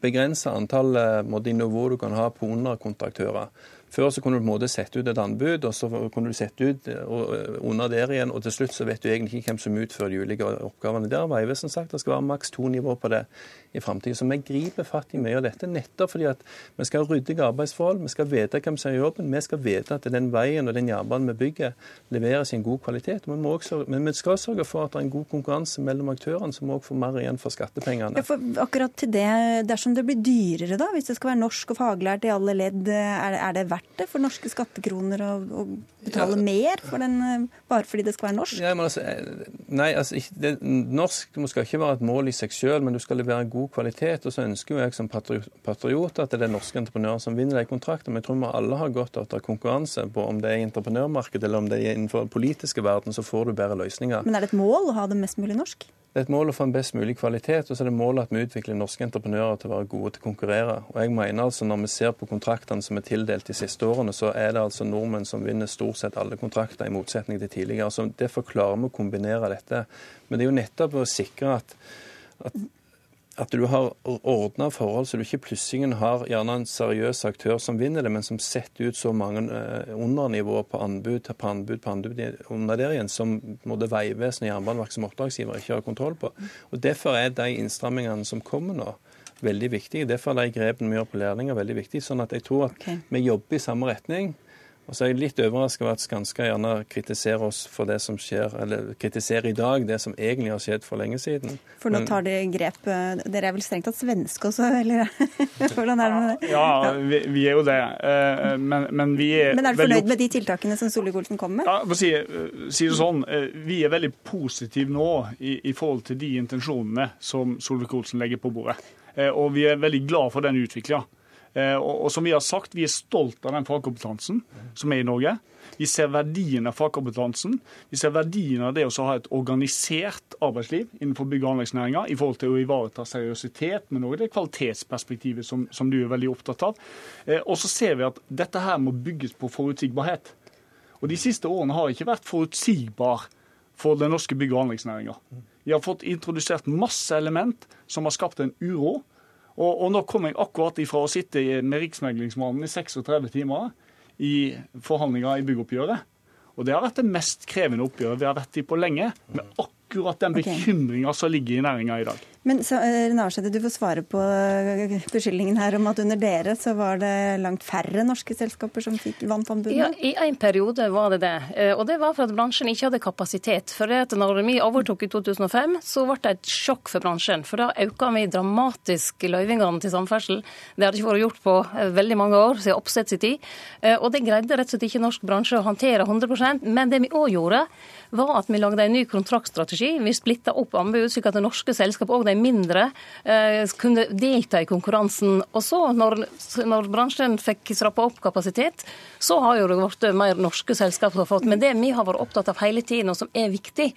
begrense antallet eh, nivåer du kan ha på underkontraktører. Før så kunne du på en måte sette ut et anbud, og så kunne du sette ut eh, eh, under der igjen, og til slutt så vet du egentlig ikke hvem som utfører de ulike oppgavene. Der har Vegvesenet sagt det skal være maks to nivåer på det i framtida. Så vi griper fatt i mye av dette nettopp fordi at vi skal ha ryddige arbeidsforhold, vi skal vite hvem som gjør jobben, vi skal vite at den veien og den jernbanen vi bygger, leveres i en god kvalitet. Men vi, også, men vi skal sørge for at det er en god konkurranse mellom aktørene, så vi òg får mer igjen for skattepengene. Ja, for akkurat til det, Dersom det blir dyrere, da, hvis det skal være norsk og faglært i alle ledd, er det, er det verdt det for norske skattekroner å, å betale ja. mer for den, bare fordi det skal være norsk? Ja, altså, nei, altså, det, norsk skal ikke være et mål i seg selv, men du skal levere god god kvalitet. Og så ønsker jo jeg som patriot at det er norske entreprenører som vinner de kontraktene. Men jeg tror vi alle har godt av konkurranse på om det er i entreprenørmarkedet eller om det er innenfor den politiske verden, så får du bedre løsninger. Men er det et mål å ha det mest mulig norsk? Det er et mål å få en best mulig kvalitet, og så er det målet at vi utvikler norske entreprenører til å være gode til å konkurrere. Og jeg mener altså Når vi ser på kontraktene som er tildelt de siste årene, så er det altså nordmenn som vinner stort sett alle kontrakter, i motsetning til tidligere. Så Derfor klarer vi å kombinere dette. Men det er jo nettopp å sikre at, at at du har ordna forhold så du ikke plutselig har gjerne en seriøs aktør som vinner det, men som setter ut så mange eh, undernivåer på anbud på anbud på anbud under der igjen, som måtte Vegvesenet og Jernbaneverket som oppdragsgiver ikke har kontroll på. Og Derfor er de innstrammingene som kommer nå, veldig viktige. Derfor er de grepene vi gjør på lærlinger, veldig viktige. Sånn at jeg tror at okay. vi jobber i samme retning. Og så er jeg litt overraska over at Skanska gjerne kritiserer oss for det som skjer, eller kritiserer i dag det som egentlig har skjedd for lenge siden. For nå tar de grep eh, Dere er vel strengt tatt svenske også, eller hvordan er det med det? Ja, vi, vi er jo det. Eh, men, men, vi er Men er du fornøyd med de tiltakene som Solvik-Olsen kom med? Ja, for å si, eh, si, det sånn, Vi er veldig positive nå i, i forhold til de intensjonene som Solvik-Olsen legger på bordet. Og vi er veldig glad for den utviklinga. Eh, og, som vi har sagt, vi er stolt av den fagkompetansen som er i Norge. Vi ser verdien av fagkompetansen. Vi ser verdien av det å ha et organisert arbeidsliv innenfor bygg- og anleggsnæringa i forhold til å ivareta seriøsitet, men òg det kvalitetsperspektivet som, som, du er veldig opptatt av. Eh, og så ser vi at dette her må bygges på forutsigbarhet. Og de siste årene har ikke vært forutsigbar for den norske bygg- og anleggsnæringa. Vi har fått introdusert masse element som har skapt en uro. Og, og nå kom jeg akkurat ifra å sitte med Riksmeglingsmannen i 36 timer i forhandlinger i byggoppgjøret. Og det har vært det mest krevende oppgjøret vi har vært i på lenge. med akkurat akkurat den bekymringa som ligger i næringa i dag. Men eh, du får svare på eh, beskyldningen her om at under dere så var det langt færre norske selskaper som fikk vant anbudene? Ja, I en periode var det det. Eh, og det var for at bransjen ikke hadde kapasitet. For det at når vi overtok i 2005, så ble det et sjokk for bransjen. For da økte vi dramatisk løyvingene til samferdsel. Det hadde ikke vært gjort på veldig mange år, siden oppsett sin tid. Og det greide rett og slett ikke norsk bransje å håndtere 100% Men det vi òg gjorde, var at vi lagde en ny kontraktstrategi. Vi splitta opp anbud, slik at det norske selskap, og de mindre, eh, kunne delta i konkurransen. Og så, når, når bransjen fikk strappa opp kapasitet, så har jo det blitt mer norske selskap som har fått. Men det vi har vært opptatt av hele tiden, og som er viktig,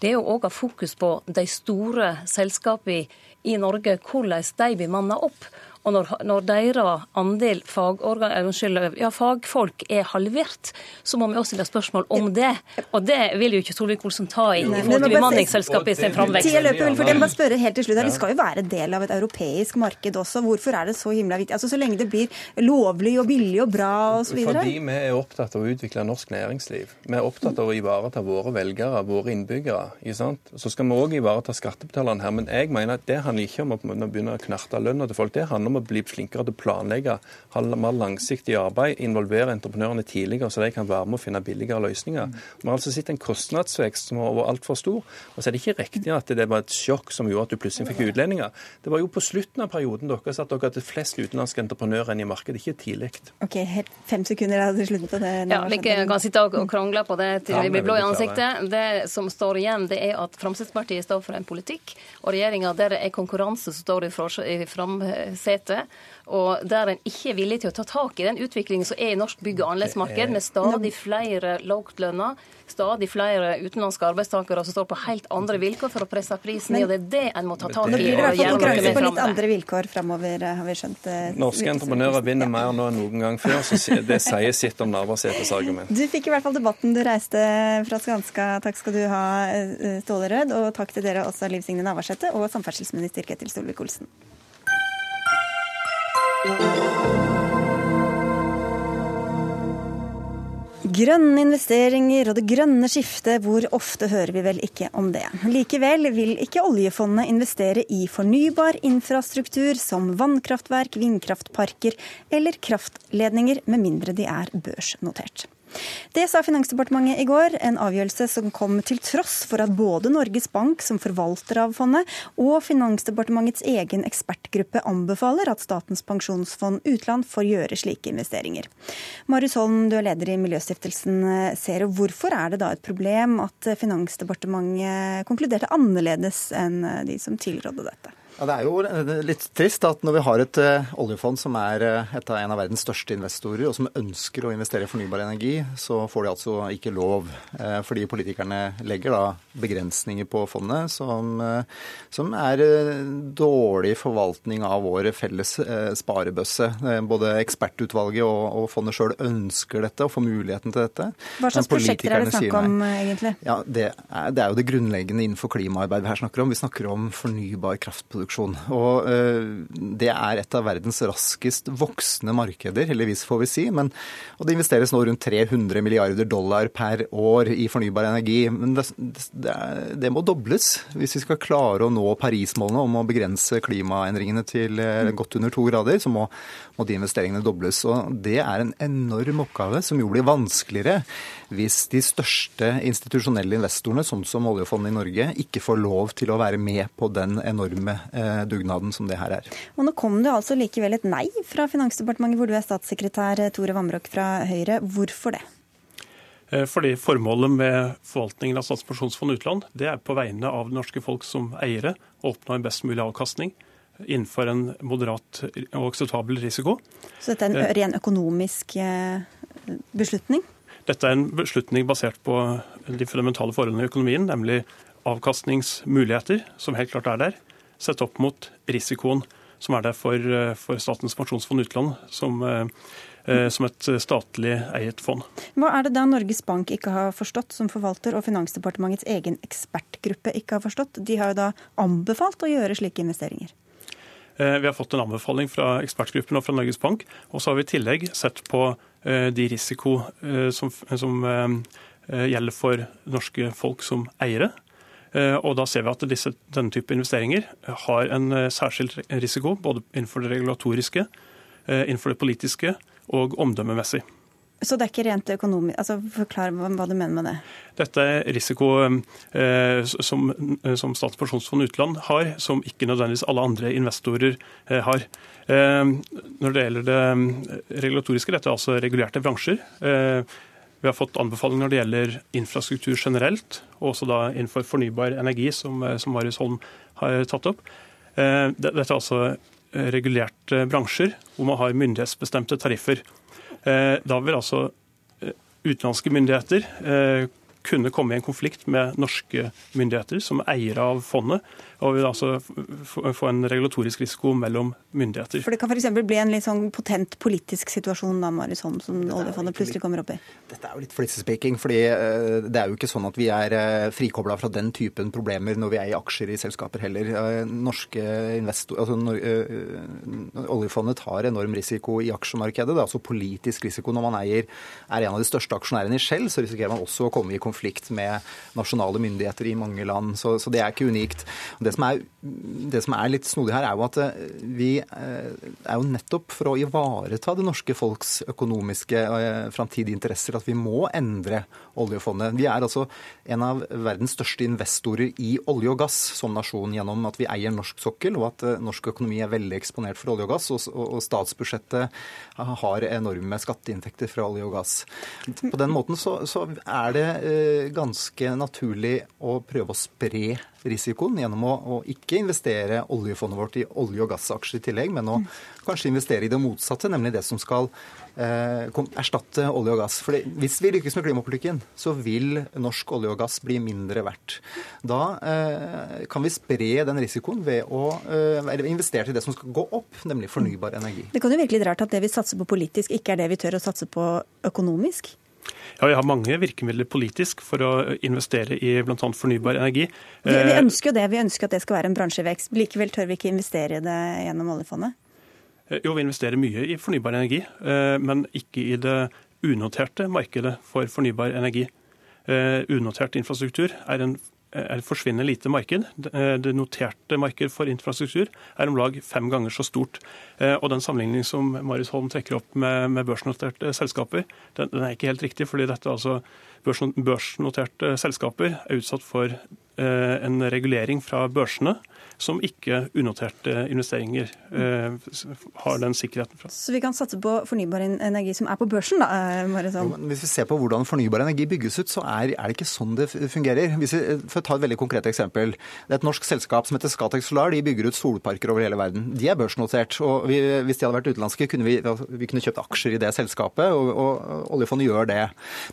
det er jo òg å ha fokus på de store selskapene i Norge, hvordan de bemanner opp. Og når, når deres andel fagorgan, unnskyld, ja, fagfolk er halvert, så må vi også stille spørsmål om det. Og det vil jo ikke Solvik-Olsen ta i i forhold til bemanningsselskapet i sin framvekst. Det. Det skal jo være del av et europeisk marked også. Hvorfor er det så himla viktig? Altså Så lenge det blir lovlig og billig og bra osv.? Fordi vi er opptatt av å utvikle norsk næringsliv. Vi er opptatt av å ivareta våre velgere, våre innbyggere. ikke sant? Så skal vi òg ivareta skattebetalerne her. Men jeg mener at det handler ikke om å begynne å knerte lønna til folk. Det handler om å bli flinkere til å planlegge, ha mer langsiktig arbeid, involvere entreprenørene tidligere, så de kan være med å finne billigere løsninger. Vi har altså sett en kostnadsvekst som har vært altfor stor. Og så er det ikke riktig at det var et sjokk som gjorde at du plutselig fikk utlendinger. Det var jo på slutten av perioden deres at dere hadde flest utenlandske entreprenører enn i markedet, ikke tidlig. Ok, helt fem sekunder til slutten på det. Ja, Vi kan sitte og krangle på det til vi blir blå i ansiktet. Det som står igjen, det er at Fremskrittspartiet står for en politikk, og regjeringa der det er konkurranse som står i framsetet og der en ikke er villig til å ta tak i den utviklingen som er i norsk bygg- og anleggsmarked, med stadig flere lavtlønna, stadig flere utenlandske arbeidstakere som står på helt andre vilkår for å presse prisen ned. og Det er det en må ta tak i. Nå blir det i hvert fall konkurranse på litt andre vilkår framover, har vi skjønt. Eh, Norske entreprenører vinner mer nå enn noen gang før, så det sier sitt om Navarsetes argument. Du fikk i hvert fall debatten du reiste fra Skanska. Takk skal du ha, eh, Ståle Rød. Og takk til dere også, Liv Signe Navarsete og samferdselsminister Ketil Solvik-Olsen. Grønne investeringer og det grønne skiftet, hvor ofte hører vi vel ikke om det. Likevel vil ikke oljefondet investere i fornybar infrastruktur som vannkraftverk, vindkraftparker eller kraftledninger, med mindre de er børsnotert. Det sa Finansdepartementet i går, en avgjørelse som kom til tross for at både Norges Bank, som forvalter av fondet, og Finansdepartementets egen ekspertgruppe anbefaler at Statens pensjonsfond utland får gjøre slike investeringer. Marius Holm, du er leder i Miljøstiftelsen Zero. Hvorfor er det da et problem at Finansdepartementet konkluderte annerledes enn de som tilrådde dette? Ja, Det er jo litt trist at når vi har et uh, oljefond som er uh, et av en av verdens største investorer, og som ønsker å investere i fornybar energi, så får de altså ikke lov. Uh, fordi politikerne legger da begrensninger på fondet som, som er dårlig forvaltning av vår felles sparebøsse. både ekspertutvalget og, og fondet sjøl ønsker dette og får muligheten til dette. Hva slags prosjekter er det snakk om, egentlig? Ja, det er, det er jo det grunnleggende innenfor klimaarbeid vi her snakker om. Vi snakker om fornybar kraftproduksjon produksjon. Og eh, det er et av verdens raskest voksende markeder, heldigvis får vi si. Men, og det investeres nå rundt 300 milliarder dollar per år i fornybar energi. Men det, det, det må dobles hvis vi skal klare å nå Paris-målene om å begrense klimaendringene til eh, godt under to grader. Så må, må de investeringene dobles. Og det er en enorm oppgave som jo blir vanskeligere hvis de største institusjonelle investorene, sånn som oljefondet i Norge, ikke får lov til å være med på den enorme eh, dugnaden som det her er. Og Nå kom det altså likevel et nei fra Finansdepartementet, hvor du er statssekretær Tore Vamrok fra Høyre. Hvorfor det? Eh, fordi Formålet med forvaltningen av Statens pensjonsfond utland det er på vegne av det norske folk som eiere å oppnå en best mulig avkastning innenfor en moderat og akseptabel risiko. Så dette er en eh, ren økonomisk beslutning? Dette er en beslutning basert på de fundamentale forholdene i økonomien, nemlig avkastningsmuligheter, som helt klart er der, sett opp mot risikoen som er der for, for Statens pensjonsfond utland, som, eh, som et statlig eiet fond. Hva er det da Norges Bank ikke har forstått, som forvalter, og Finansdepartementets egen ekspertgruppe ikke har forstått? De har jo da anbefalt å gjøre slike investeringer. Eh, vi har fått en anbefaling fra ekspertgruppen og fra Norges Bank. Og så har vi i tillegg sett på Eh, de risiko eh, som, som gjelder for norske folk som eiere. Og da ser vi at disse, denne type investeringer har en særskilt risiko, både innenfor det regulatoriske, innenfor det politiske og omdømmemessig. Så det er ikke rent økonomisk altså Forklar hva du mener med det. Dette er risiko eh, som, som Statens pensjonsfond utland har, som ikke nødvendigvis alle andre investorer eh, har. Eh, når det gjelder det regulatoriske, dette er altså regulerte bransjer. Eh, vi har fått anbefaling når det gjelder infrastruktur generelt, og også da innenfor fornybar energi, som, eh, som Marius Holm har tatt opp. Eh, dette er altså regulerte bransjer hvor man har myndighetsbestemte tariffer. Eh, da vil altså eh, utenlandske myndigheter eh, kunne komme i en konflikt med norske myndigheter som eiere av fondet, og vil altså få en regulatorisk risiko mellom myndigheter. For Det kan f.eks. bli en litt sånn potent politisk situasjon da, Marius Holm, som oljefondet plutselig kommer opp i? Dette er jo litt flitsespeaking, fordi eh, det er jo ikke sånn at vi er eh, frikobla fra den typen problemer når vi er i aksjer i selskaper heller. Eh, norske investor, altså, oljefondet tar enorm risiko i aksjemarkedet. Det er altså politisk risiko når man eier, er en av de største aksjonærene i Shell, så risikerer man også å komme i konflikt med nasjonale myndigheter i mange land. Så, så det er ikke unikt. Det som, er, det som, er, litt snodig her, er jo at eh, vi eh, er jo nettopp for å ivareta det norske folks økonomiske eh, framtidige interesser at vi må endre oljefondet. Vi er altså en av verdens største investorer i olje og gass som nasjon gjennom at vi eier norsk sokkel, og at norsk økonomi er veldig eksponert for olje og gass. Og, og statsbudsjettet har enorme skatteinntekter fra olje og gass. På den måten så, så er det ganske naturlig å prøve å spre risikoen gjennom å, å, ikke investere oljefondet vårt i olje- og gassaksjer i tillegg, men å kanskje investere i det motsatte, nemlig det som skal eh, erstatte olje og gass. For hvis vi lykkes med klimapolitikken, så vil norsk olje og gass bli mindre verdt. Da eh, kan vi spre den risikoen ved å eh, investere til det som skal gå opp, nemlig fornybar energi. Det kan jo virkelig være rart at det vi satser på politisk, ikke er det vi tør å satse på økonomisk? Ja, Vi har mange virkemidler politisk for å investere i bl.a. fornybar energi. Vi, vi, eh, ønsker jo det, vi ønsker at det skal være en bransjevekst. Likevel tør vi ikke investere i det gjennom oljefondet? Eh, jo, vi investerer mye i fornybar energi, eh, men ikke i det unoterte markedet for fornybar energi. Unotert infrastruktur er en er forsvinnende lite marked. Eh, det noterte marked for infrastruktur er om lag fem ganger så stort. Eh, og den sammenligningen som Marius Holm trekker opp med, børsnoterte selskaper, den, er ikke helt riktig. fordi dette altså børsnoterte selskaper er utsatt for eh, en regulering fra børsene som ikke unoterte investeringer eh, har den sikkerheten fra. Så vi kan satse på fornybar energi som er på børsen, da? Eh, jo, hvis vi ser på hvordan fornybar energi bygges ut, så er, er det ikke sånn det fungerer. Hvis vi, for å ta et veldig konkret eksempel. Det er et norsk selskap som heter Scatec Solar. De bygger ut solparker over hele verden. De er børsnotert. og vi, Hvis de hadde vært utenlandske, kunne vi, vi kunne kjøpt aksjer i det selskapet, og, og oljefondet gjør det.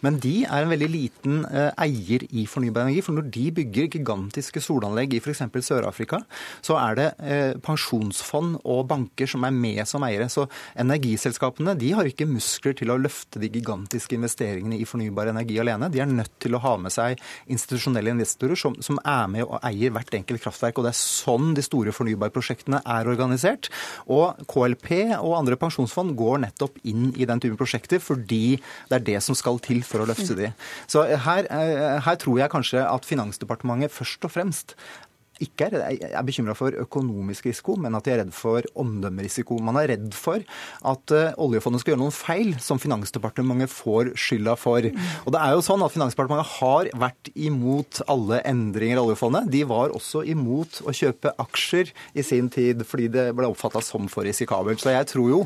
Men de er en veldig liten eh, eier i fornybar energi. For når de bygger gigantiske solanlegg i f.eks. Sør-Afrika, så er det eh, pensjonsfond og banker som er med som eiere. Så energiselskapene de har ikke muskler til å løfte de gigantiske investeringene i fornybar energi alene. De er nødt til å ha med seg institusjonelle investorer som, som er med og eier hvert enkelt kraftverk. og Det er sånn de store fornybarprosjektene er organisert. Og KLP og andre pensjonsfond går nettopp inn i den type prosjekter fordi det er det som skal til for å løfte de. Så her, eh, her tror jeg kanskje at Finansdepartementet først og fremst ikke er, er bekymra for økonomisk risiko, men at de er redd for omdømmerisiko. Man er redd for at uh, oljefondet skal gjøre noen feil som Finansdepartementet får skylda for. Og det er jo sånn at Finansdepartementet har vært imot alle endringer i oljefondet. De var også imot å kjøpe aksjer i sin tid fordi det ble oppfatta som for risikabelt. Så jeg tror jo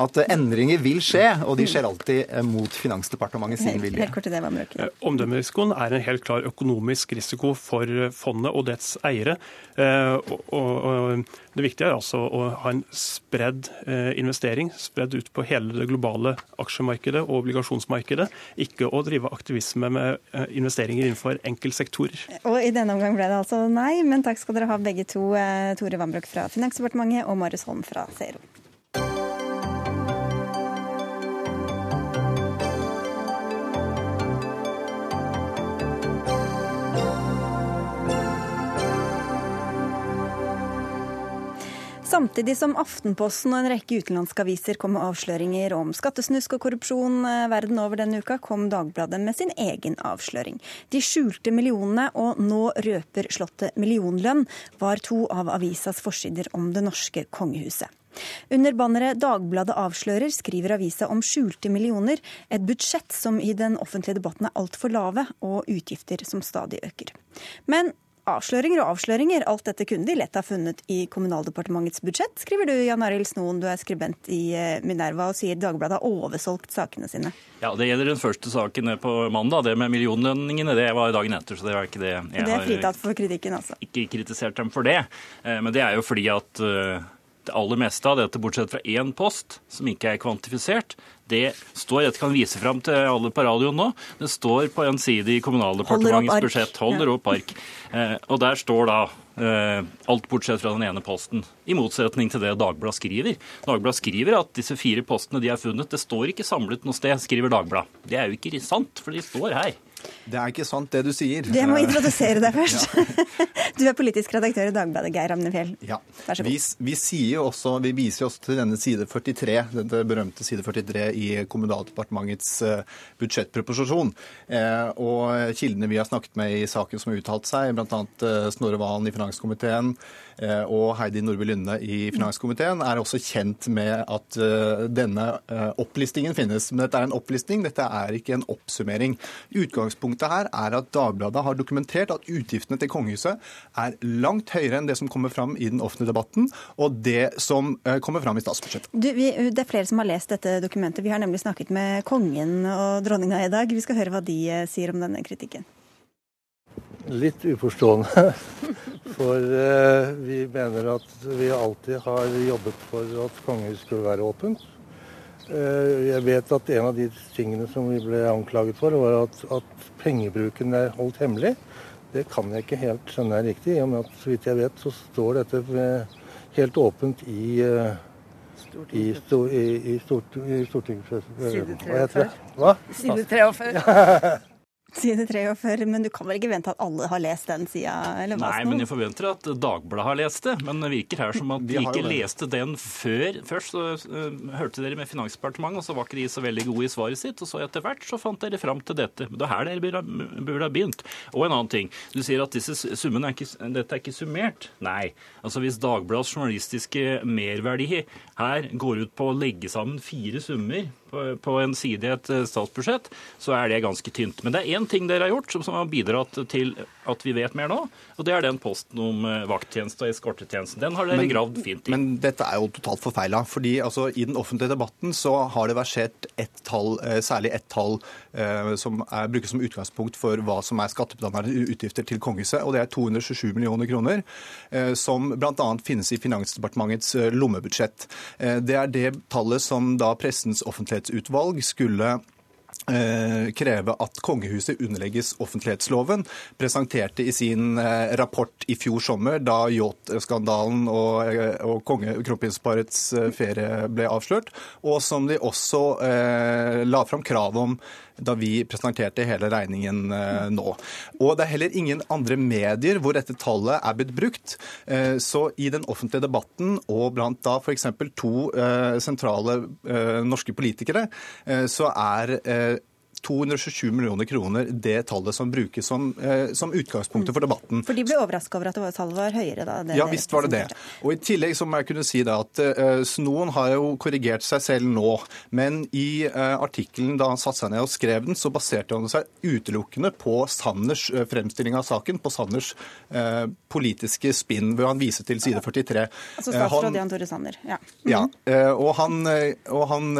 at endringer vil skje, og de skjer alltid eh, mot Finansdepartementet sin vilje. Helt kort til det, eh, Omdømmerisikoen er en helt klar økonomisk risiko for fondet og dets eiere. Eh, og, og, det viktige er altså å ha en spredd eh, investering, spredd ut på hele det globale aksjemarkedet og obligasjonsmarkedet. Ikke å drive aktivisme med eh, investeringer innenfor enkeltsektorer. Og i denne omgang ble det altså nei, men takk skal dere ha begge to, Tore Vambrok fra Finansdepartementet og Marius Holm fra Zero. Samtidig som Aftenposten og en rekke utenlandske aviser kom med avsløringer om skattesnusk og korrupsjon eh, verden over denne uka, kom Dagbladet med sin egen avsløring. De skjulte millionene og nå røper Slottet millionlønn, var to av avisas forsider om det norske kongehuset. Under banneret 'Dagbladet avslører' skriver avisa om skjulte millioner, et budsjett som i den offentlige debatten er altfor lave, og utgifter som stadig øker. Men Avsløringer og avsløringer, alt dette kunne de lett ha funnet i Kommunaldepartementets budsjett, skriver du Jan Arild Snoen, du er skribent i eh, Minerva og sier Dagbladet har oversolgt sakene sine. Ja, Det gjelder den første saken på mandag, det med millionlønningene. Det var dagen etter, så det var ikke det jeg Det er fritatt for kritikken, altså? Ikke kritisert dem for det. Eh, men det er jo fordi at eh, Det aller meste av dette, bortsett fra én post, som ikke er kvantifisert, det står Jeg kan vise fram til alle på radioen nå. Det står på en side i Kommunaldepartementets budsjett. Holder opp ark. Eh, og der står da eh, alt bortsett fra den ene posten. I motsetning til det Dagbladet skriver. Dagbladet skriver at disse fire postene de har funnet, det står ikke samlet noe sted, skriver Dagbladet. Det er jo ikke sant, for de står her. Det er ikke sant, det du sier. Jeg må introdusere deg først. Du er politisk redaktør i Dagbladet, Geir Amnefjell. Ja. Vær så god. Vi, vi, sier også, vi viser også til denne side 43, denne berømte side 43 i Kommunaldepartementets uh, budsjettproposisjon. Eh, og kildene vi har snakket med i saken som har uttalt seg, bl.a. Snorre Valen i finanskomiteen eh, og Heidi Nordby Lunde i finanskomiteen, er også kjent med at denne opplistingen finnes. Men dette er en opplisting, dette er ikke en oppsummering. Utgangspunktet her er at Dagbladet har dokumentert at utgiftene til kongehuset er langt høyere enn det som kommer fram i den offentlige debatten, og det som eh, kommer fram i statsbudsjettet. Du, vi, det er flere som har lest dette dokumentet. Vi har nemlig snakket med kongen og dronninga i dag. Vi skal høre hva de eh, sier om denne kritikken. Litt uforstående. For uh, vi mener at vi alltid har jobbet for at kongehuset skulle være åpent. Uh, jeg vet at en av de tingene som vi ble anklaget for, var at, at pengebruken er holdt hemmelig. Det kan jeg ikke helt skjønne er riktig, i og med at så vidt jeg vet så står dette helt åpent i eh, i, sto, i, i, stort, i Stortinget... Side 43. Hva? Side 43. Side 43, men du kan vel ikke vente at alle har lest den sida? Nei, men jeg forventer at Dagbladet har lest det. Men det virker her som at de ikke leste den før. Først så uh, hørte dere med Finansdepartementet, og så var ikke de så veldig gode i svaret sitt. Og så etter hvert så fant dere fram til dette. Det er her dere burde ha begynt. Og en annen ting. Du sier at disse summene er ikke, dette er ikke summert. Nei. Altså hvis Dagbladets journalistiske merverdi her går ut på å legge sammen fire summer på en side i et statsbudsjett, så er det ganske tynt. Men det er én ting dere har gjort som har bidratt til at vi vet mer nå, og det er den posten om vakttjeneste og eskortetjenesten. Den har dere men, gravd fint i. Men dette er jo totalt forfeila. fordi altså, I den offentlige debatten så har det versert ett tall, særlig ett tall eh, som er, brukes som utgangspunkt for hva som er skattebetalernes utgifter til kongehuset, og det er 227 millioner kroner, eh, som bl.a. finnes i Finansdepartementets lommebudsjett. Eh, det er det tallet som da pressens offentlighetsutvalg skulle kreve at kongehuset underlegges offentlighetsloven, presenterte i sin rapport i fjor sommer, da yachtskandalen og, og kronprinsparets ferie ble avslørt, og som de også eh, la fram krav om da vi presenterte hele regningen eh, nå. Og det er heller ingen andre medier hvor dette tallet er blitt brukt. Eh, så i den offentlige debatten og blant da f.eks. to eh, sentrale norske politikere, så er 227 millioner kroner det tallet som brukes som, eh, som utgangspunktet for debatten. For de ble overraska over at det var, tallet var høyere? da? ja, visst var det det. Og I tillegg så må jeg kunne si da at eh, Snoen har jo korrigert seg selv nå. Men i eh, artikkelen da han satte seg ned og skrev den, så baserte han seg utelukkende på Sanners eh, fremstilling av saken, på Sanners uh, politiske spinn, hvor han viser til side 43. Altså statsråd Jan Tore Sanner. Ja. Mm ja og, han, og, han,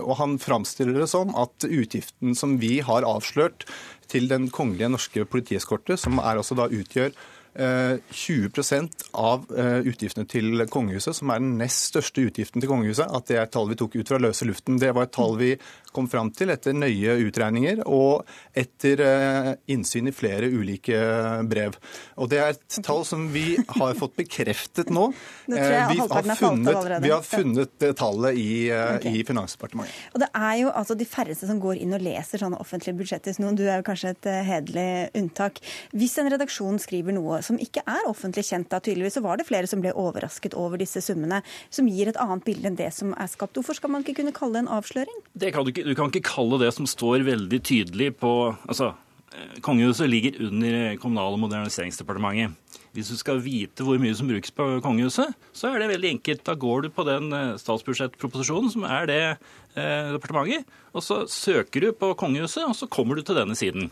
og han framstiller det som at utgiften som vi har avslørt til den kongelige norske politieskorte, som er altså da utgjør 20% av utgiftene til kongehuset, som er den nest største utgiften til kongehuset, at det er et tall vi tok ut fra løse luften. Det var et tall vi kom fram til etter nøye utregninger og etter innsyn i flere ulike brev. Og Det er et tall som vi har fått bekreftet nå. Vi har funnet, vi har funnet tallet i, okay. i Finansdepartementet. Og Det er jo altså de færreste som går inn og leser sånne offentlige budsjetter. Noen, du er jo kanskje et hederlig unntak. Hvis en redaksjon skriver noe som ikke er offentlig kjent, da tydeligvis, så var det flere som ble overrasket over disse summene, som gir et annet bilde enn det som er skapt. Hvorfor skal man ikke kunne kalle det en avsløring? Det kan du, ikke, du kan ikke kalle det som står veldig tydelig på altså, Kongehuset ligger under Kommunal- og moderniseringsdepartementet. Hvis du skal vite hvor mye som brukes på kongehuset, så er det veldig enkelt. Da går du på den statsbudsjettproposisjonen som er det eh, departementet, og så søker du på kongehuset, og så kommer du til denne siden.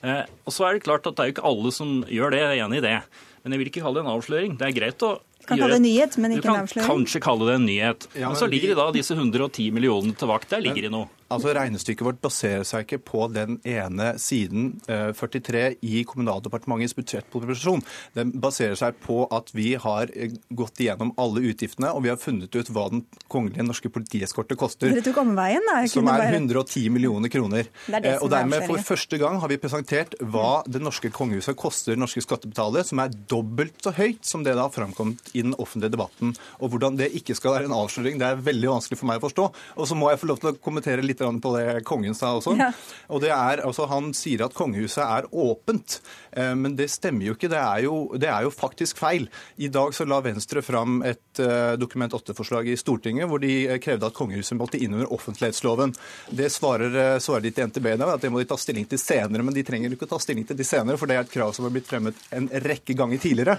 Eh, og så er det klart at det er jo ikke alle som gjør det, jeg er enig i det. Men jeg vil ikke kalle det en avsløring. Det er greit å du Kan kalle det en nyhet, men ikke en avsløring. Du kan kanskje kalle det en nyhet. Ja, Men så ligger det da disse 110 millionene til vakt. Der ligger det noe. Altså Regnestykket vårt baserer seg ikke på den ene siden eh, 43 i Kommunaldepartementets budsjettproposisjon. Den baserer seg på at vi har eh, gått igjennom alle utgiftene, og vi har funnet ut hva den kongelige norske politieskorte koster. Dere tok omveien, da. Jeg Som er bare- 110 millioner kroner. Er Eh, og er dermed for første gang har vi presentert hva det norske kongehuset koster norske skattebetalere, som er dobbelt så høyt som det det har framkommet i den offentlige debatten. Og hvordan det ikke skal være en avsløring, det er veldig vanskelig for meg å forstå. Og så må jeg få lov til å kommentere litt grann på det kongen sa også. Ja. Og det er, altså Han sier at kongehuset er åpent, eh, men det stemmer jo ikke. Det er jo, det er jo faktisk feil. I dag så la Venstre fram et eh, Dokument 8-forslag i Stortinget hvor de eh, krevde at kongehuset måtte inn under offentlighetsloven. Det svarer, svarer de til NTB i dag, at det må de ta stilling til senere. Men de trenger ikke å ta stilling til de senere, for det er et krav som har blitt fremmet en rekke ganger tidligere.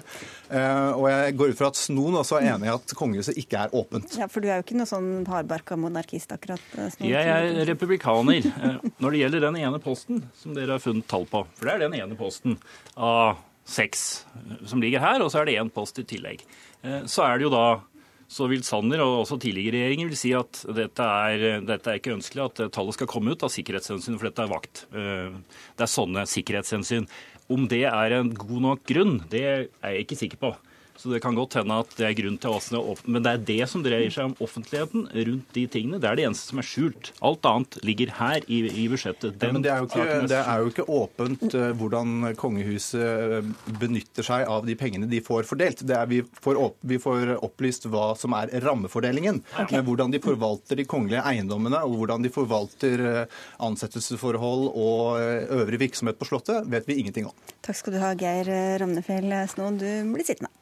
Eh, Og jeg går ut fra at Snoen også er enig i at kongehuset ikke er åpent. Ja, For du er jo ikke noe sånn hardbarka monarkist, akkurat. Snoen. Jeg er republikaner eh, når det gjelder den ene posten som dere har funnet tall på. For det er den ene posten av seks eh, som ligger her, og så er det én post i tillegg. Eh, Så er det jo da så vil Sanner og også tidligere regjeringer vil si at dette er, dette er ikke ønskelig at eh, tallet skal komme ut av sikkerhetshensyn, for dette er vakt. Eh, Det er sånne sikkerhetshensyn. Om det er en god nok grunn, det er jeg ikke sikker på. Så det kan godt hende at det er grunn til å åpne. Men det er det som dreier seg om offentligheten rundt de tingene. Det er det eneste som er skjult. Alt annet ligger her i, i budsjettet. Ja, men det er, jo ikke, det er jo ikke åpent eh, hvordan kongehuset eh, benytter seg av de pengene de får fordelt. Det er, vi, får opp, vi får opplyst hva som er rammefordelingen. Men hvordan de forvalter de kongelige eiendommene, og hvordan de forvalter eh, ansettelsesforhold og øvrig virksomhet på Slottet, vet vi ingenting om. Takk skal du ha, Geir Ramnefjell Snoen. Du blir sittende.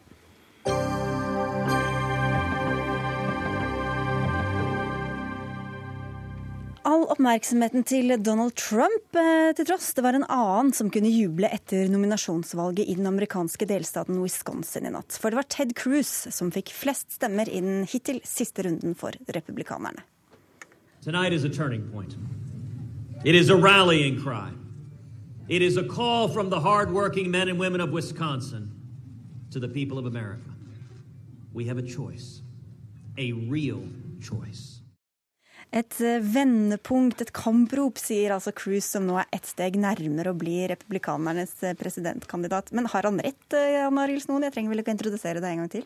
All oppmerksomheten til Donald Trump eh, til tross, det var en annen som kunne juble etter nominasjonsvalget i den amerikanske delstaten Wisconsin i natt. For det var Ted Cruz som fikk flest stemmer i den hittil siste runden for republikanerne. Tonight is a turning point. It is a rallying cry. It is a call from the hardworking men and women of Wisconsin to the people of America. We have a choice, a real choice. Et eh, vendepunkt, et kamprop, sier altså Cruz, som nå er ett steg nærmere å bli republikanernes eh, presidentkandidat. Men har han rett, eh, Jan Arild Snoen? Jeg trenger vel ikke å introdusere deg en gang til?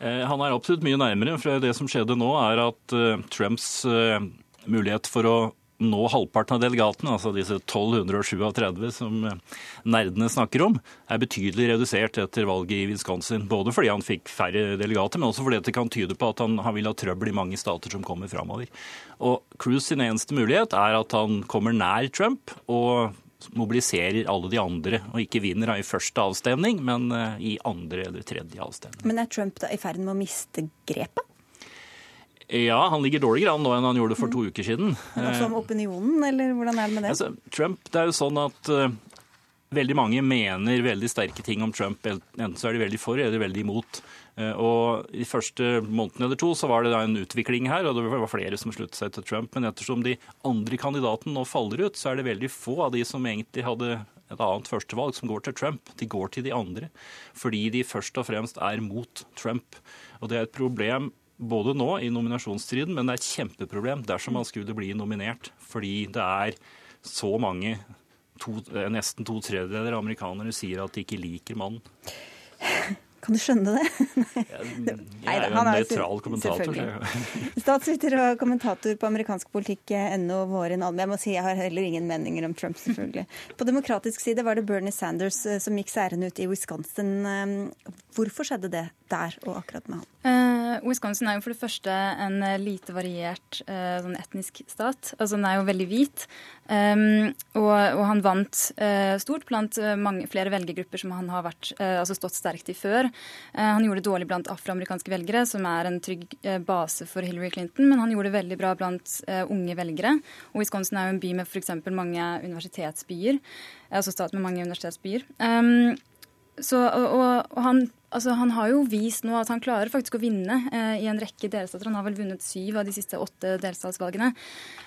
Eh, Han er absolutt mye nærmere, for det som skjedde nå, er at eh, Trumps eh, mulighet for å nå halvparten av delegatene, altså disse 1237 som eh, nerdene snakker om, er betydelig redusert etter valget i Wisconsin. Både fordi han fikk færre delegater, men også fordi det kan tyde på at han, han vil ha trøbbel i mange stater som kommer framover. Og Cruz sin eneste mulighet er at han kommer nær Trump og mobiliserer alle de andre, og ikke vinner i første avstemning, men eh, i andre eller tredje avstemning. Men er Trump da i ferd med å miste grepet? Ja, han ligger dårligere an nå enn han gjorde for to uker siden. Men også om opinionen, eller hvordan er det med det? Altså, Trump, det er jo sånn at uh, veldig mange mener veldig sterke ting om Trump. Enten så er de veldig for eller veldig imot. Uh, og I første måneden eller to så var det da en utvikling her, og det var flere som sluttet seg til Trump. Men ettersom de andre kandidatene nå faller ut, så er det veldig få av de som egentlig hadde et annet førstevalg, som går til Trump. De går til de andre fordi de først og fremst er mot Trump. Og det er et problem både nå i nominasjonsstriden, men det er et kjempeproblem dersom man skulle bli nominert. Fordi det er så mange, to, eh, nesten to tredjedeler av amerikanere sier at de ikke liker mannen. Kan du skjønne det? Nei Jeg er jo en nøytral kommentator. Statsviter og kommentator på amerikansk politikk NO Våren Alme. Jeg må si jeg har heller ingen meninger om Trump, selvfølgelig. På demokratisk side var det Bernie Sanders eh, som gikk seirende ut i Wisconsin. Eh, Hvorfor skjedde det der og akkurat med han? Uh, Wisconsin er jo for det første en eh, lite variert uh, sånn etnisk stat. Altså Den er jo veldig hvit. Um, og, og han vant uh, stort blant eh, mange, flere velgergrupper som han har vært, uh, altså stått sterkt i før. Uh, han gjorde det dårlig blant afroamerikanske velgere, som er en trygg base for Hillary Clinton, men han gjorde det veldig bra blant unge velgere. Og Wisconsin er jo en by med f.eks. mange universitetsbyer. Altså stat med mange universitetsbyer. Um, så, og, og, han, altså, han har jo vist nå at han klarer faktisk å vinne eh, i en rekke delstater. Han har vel vunnet syv av de siste åtte delstatsvalgene.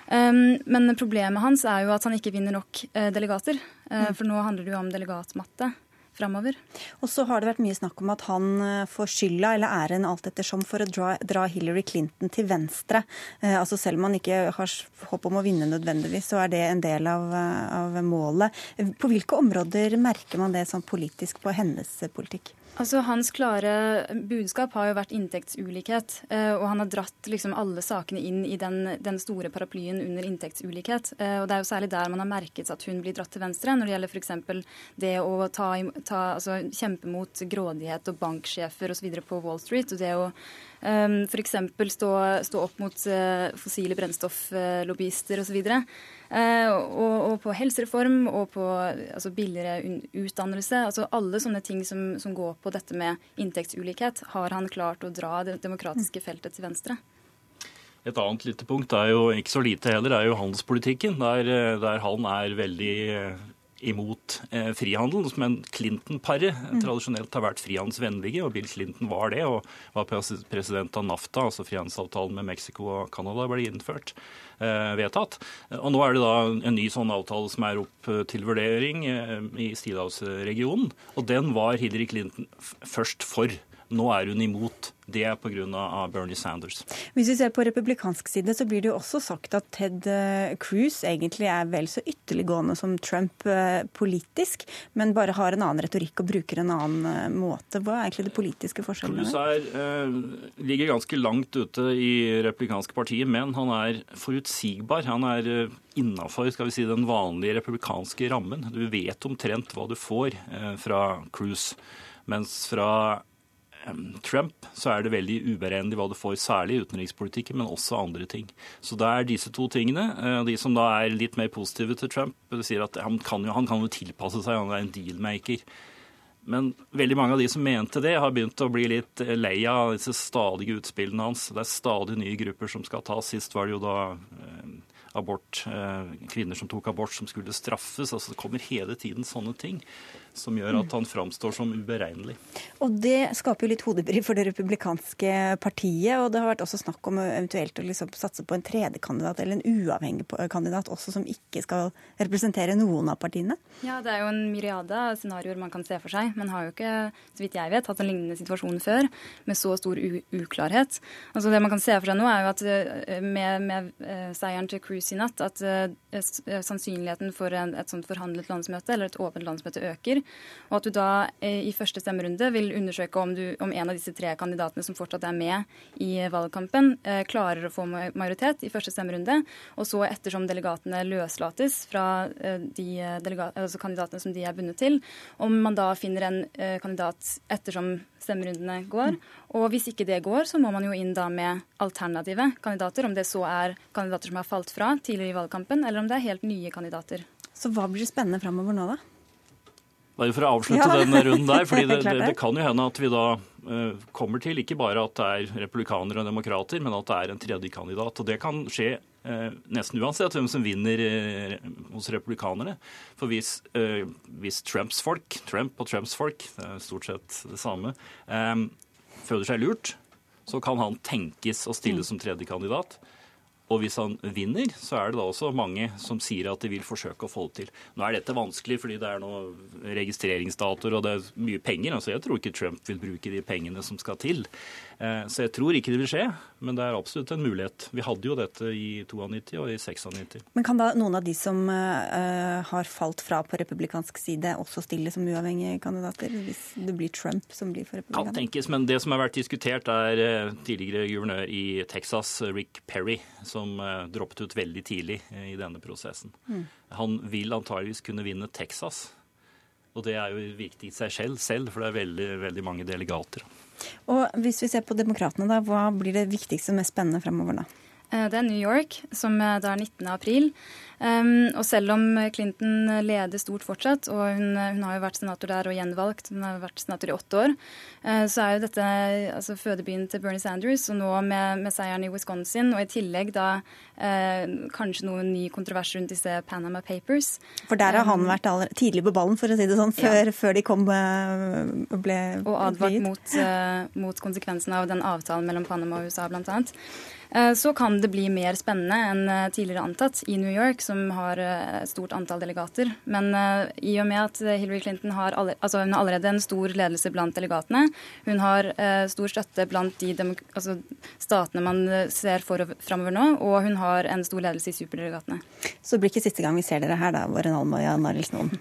Um, men problemet hans er jo at han ikke vinner nok eh, delegater. Eh, For nå handler det jo om delegatmatte. Framover. Og så har det vært mye snakk om at han får skylda eller æren alt ettersom for å dra, dra Hillary Clinton til venstre. Eh, altså Selv om han ikke har håp om å vinne nødvendigvis, så er det en del av, av målet. På hvilke områder merker man det sånn politisk på hennes politikk? Altså, Hans klare budskap har jo vært inntektsulikhet. Eh, og han har dratt liksom alle sakene inn i den, den store paraplyen under inntektsulikhet. Eh, og Det er jo særlig der man har merket at hun blir dratt til venstre, når det gjelder f.eks. det å ta, ta, altså, kjempe mot grådighet og banksjefer osv. på Wall Street. og det å um, F.eks. Stå, stå opp mot uh, fossile brennstofflobbyister osv. Uh, og, og på helsereform og på altså, billigere utdannelse. altså Alle sånne ting som, som, går på dette med inntektsulikhet, har han klart å dra det demokratiske feltet til venstre. Et annet lite punkt er jo ikke så lite heller, er jo handelspolitikken. Der, eh, der han er veldig imot eh, frihandel, men Clinton-paret mm. tradisjonelt har vært frihandelsvennlige, og Bill Clinton var det, og var president av NAFTA, altså frihandelsavtalen med Mexico og Canada, ble innført, eh, vedtatt. Og nå er det da en ny sånn avtale som er opp eh, til vurdering eh, i Stillehavsregionen, og den var Hillary Clinton først for. Nå er hun imot. Det er pga. Bernie Sanders. Hvis vi ser på republikansk side, så blir det jo også sagt at Ted eh, Cruz egentlig er vel så ytterliggående som Trump eh, politisk, men bare har en annen retorikk og bruker en annen eh, måte. Hva er egentlig det politiske forskjellen? Cruz er, ligger ganske langt ute i republikanske partiet, men han er forutsigbar. Han er innafor si, den vanlige republikanske rammen. Du vet omtrent hva du får fra Cruz. Mens fra Trump, så er det veldig uberegnelig hva du får, særlig i utenrikspolitikken, men også andre ting. Så det er disse to tingene. Eh, de som da er litt mer positive til Trump, sier at han kan jo, han kan jo tilpasse seg, han er en dealmaker. Men veldig mange av de som mente det, har begynt å bli litt lei av disse stadige utspillene hans. Det er stadig nye grupper som skal tas. Sist var det jo da eh, abort, eh, kvinner som tok abort, som skulle straffes. Altså Det kommer hele tiden sånne ting som gjør at han framstår som uberegnelig. Og Det skaper jo litt hodebry for det republikanske partiet. og Det har vært også snakk om eventuelt å liksom satse på en tredjekandidat eller en uavhengig kandidat også, som ikke skal representere noen av partiene? Ja, Det er jo en myriade av scenarioer man kan se for seg. Man har jo ikke, så vidt jeg vet, hatt en lignende situasjon før med så stor uklarhet. Altså Det man kan se for seg nå, er jo at eh, med, med eh, seieren til Cruise i natt, at uh, sannsynligheten for en, et sånt forhandlet landsmøte eller et åpent landsmøte øker. Og at du da eh, i første stemmerunde vil undersøke om, du, om, en av disse tre kandidatene som fortsatt er med i valgkampen, eh, klarer å få majoritet i første stemmerunde. Og så ettersom delegatene løslates fra de de altså kandidatene som de er bundet til, om man da finner en kandidat ettersom stemmerundene går. Og hvis ikke det går, så må man jo inn da med alternative kandidater. Om det så er kandidater som har falt fra tidligere i valgkampen, eller om det er helt nye kandidater. Så hva blir spennende framover nå, da? Bare for å avslutte ja. den runden der. fordi det, det, det, kan jo hende at vi da uh, kommer til ikke bare at det er republikanere og demokrater, men at det er en tredje kandidat. Og det kan skje uh, nesten uansett hvem som vinner uh, hos republikanerne. For hvis, hvis, Trumps folk, Trump og Trumps folk, det er stort sett det samme, føler seg lurt, så kan han tenkes å stille mm. som tredje kandidat. Og hvis han vinner, så er det da også mange som sier at de vil forsøke å få det til. Nå er dette vanskelig fordi det er noen registreringsdatoer og det er mye penger. altså Jeg tror ikke Trump vil bruke de pengene som skal til. Eh, så jeg tror ikke det vil skje, men det er absolutt en mulighet. Vi hadde jo dette i 92 og i 96. Men kan da noen av de som uh, har falt fra på republikansk side, også stille som uavhengige kandidater, hvis det blir Trump som blir for republikaner? Kan tenkes, men det som har vært diskutert, er uh, tidligere guvernør i Texas, Rick Perry, som droppet ut veldig tidlig i denne prosessen. Mm. Han vil antageligvis kunne vinne Texas. Og det er jo viktig i seg selv, selv for det er veldig, veldig mange delegater. Og Hvis vi ser på demokratene, da, hva blir det viktigste og mest spennende fremover da? Eh, det er New York, som eh, da er 19. april. Og selv om Clinton leder stort fortsatt, og hun, hun, har jo vært senator der og gjenvalgt, hun har vært senator i åtte år, uh, så er jo dette altså, fødebyen til Bernie Sanders, og nå med, med, seieren i Wisconsin, og i tillegg da uh, kanskje noen ny kontrovers rundt disse Panama Papers. For der har han vært tidlig på ballen, for å si det sånn, før, ja. før de kom og ble Og advart mot, mot konsekvensene av den avtalen mellom Panama og USA, eh, så kan det bli mer spennende enn eh, tidligere antatt i New York, som har et stort antall delegater. Men i og med at Hillary Clinton har, altså hun har allerede en stor ledelse blant delegatene, hun har stor støtte blant de altså statene man ser framover nå, og hun har en stor ledelse i superdelegatene. Så det blir ikke siste gang vi ser dere her, da, Våren Alm og Jan Arild Snoen?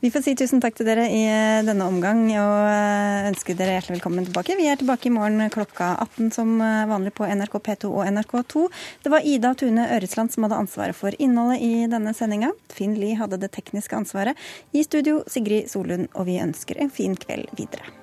Vi får si tusen takk til dere i eh, denne omgang og ønske ønsker dere hjertelig velkommen tilbake. Vi er tilbake i morgen klokka 18 som eh, vanlig på NRK P2 og NRK2. Det var Ida Tune Øresland som hadde ansvaret for innholdet i denne sendinga. Finn Lie hadde det tekniske ansvaret. I studio Sigrid Solund, og vi ønsker en fin kveld videre.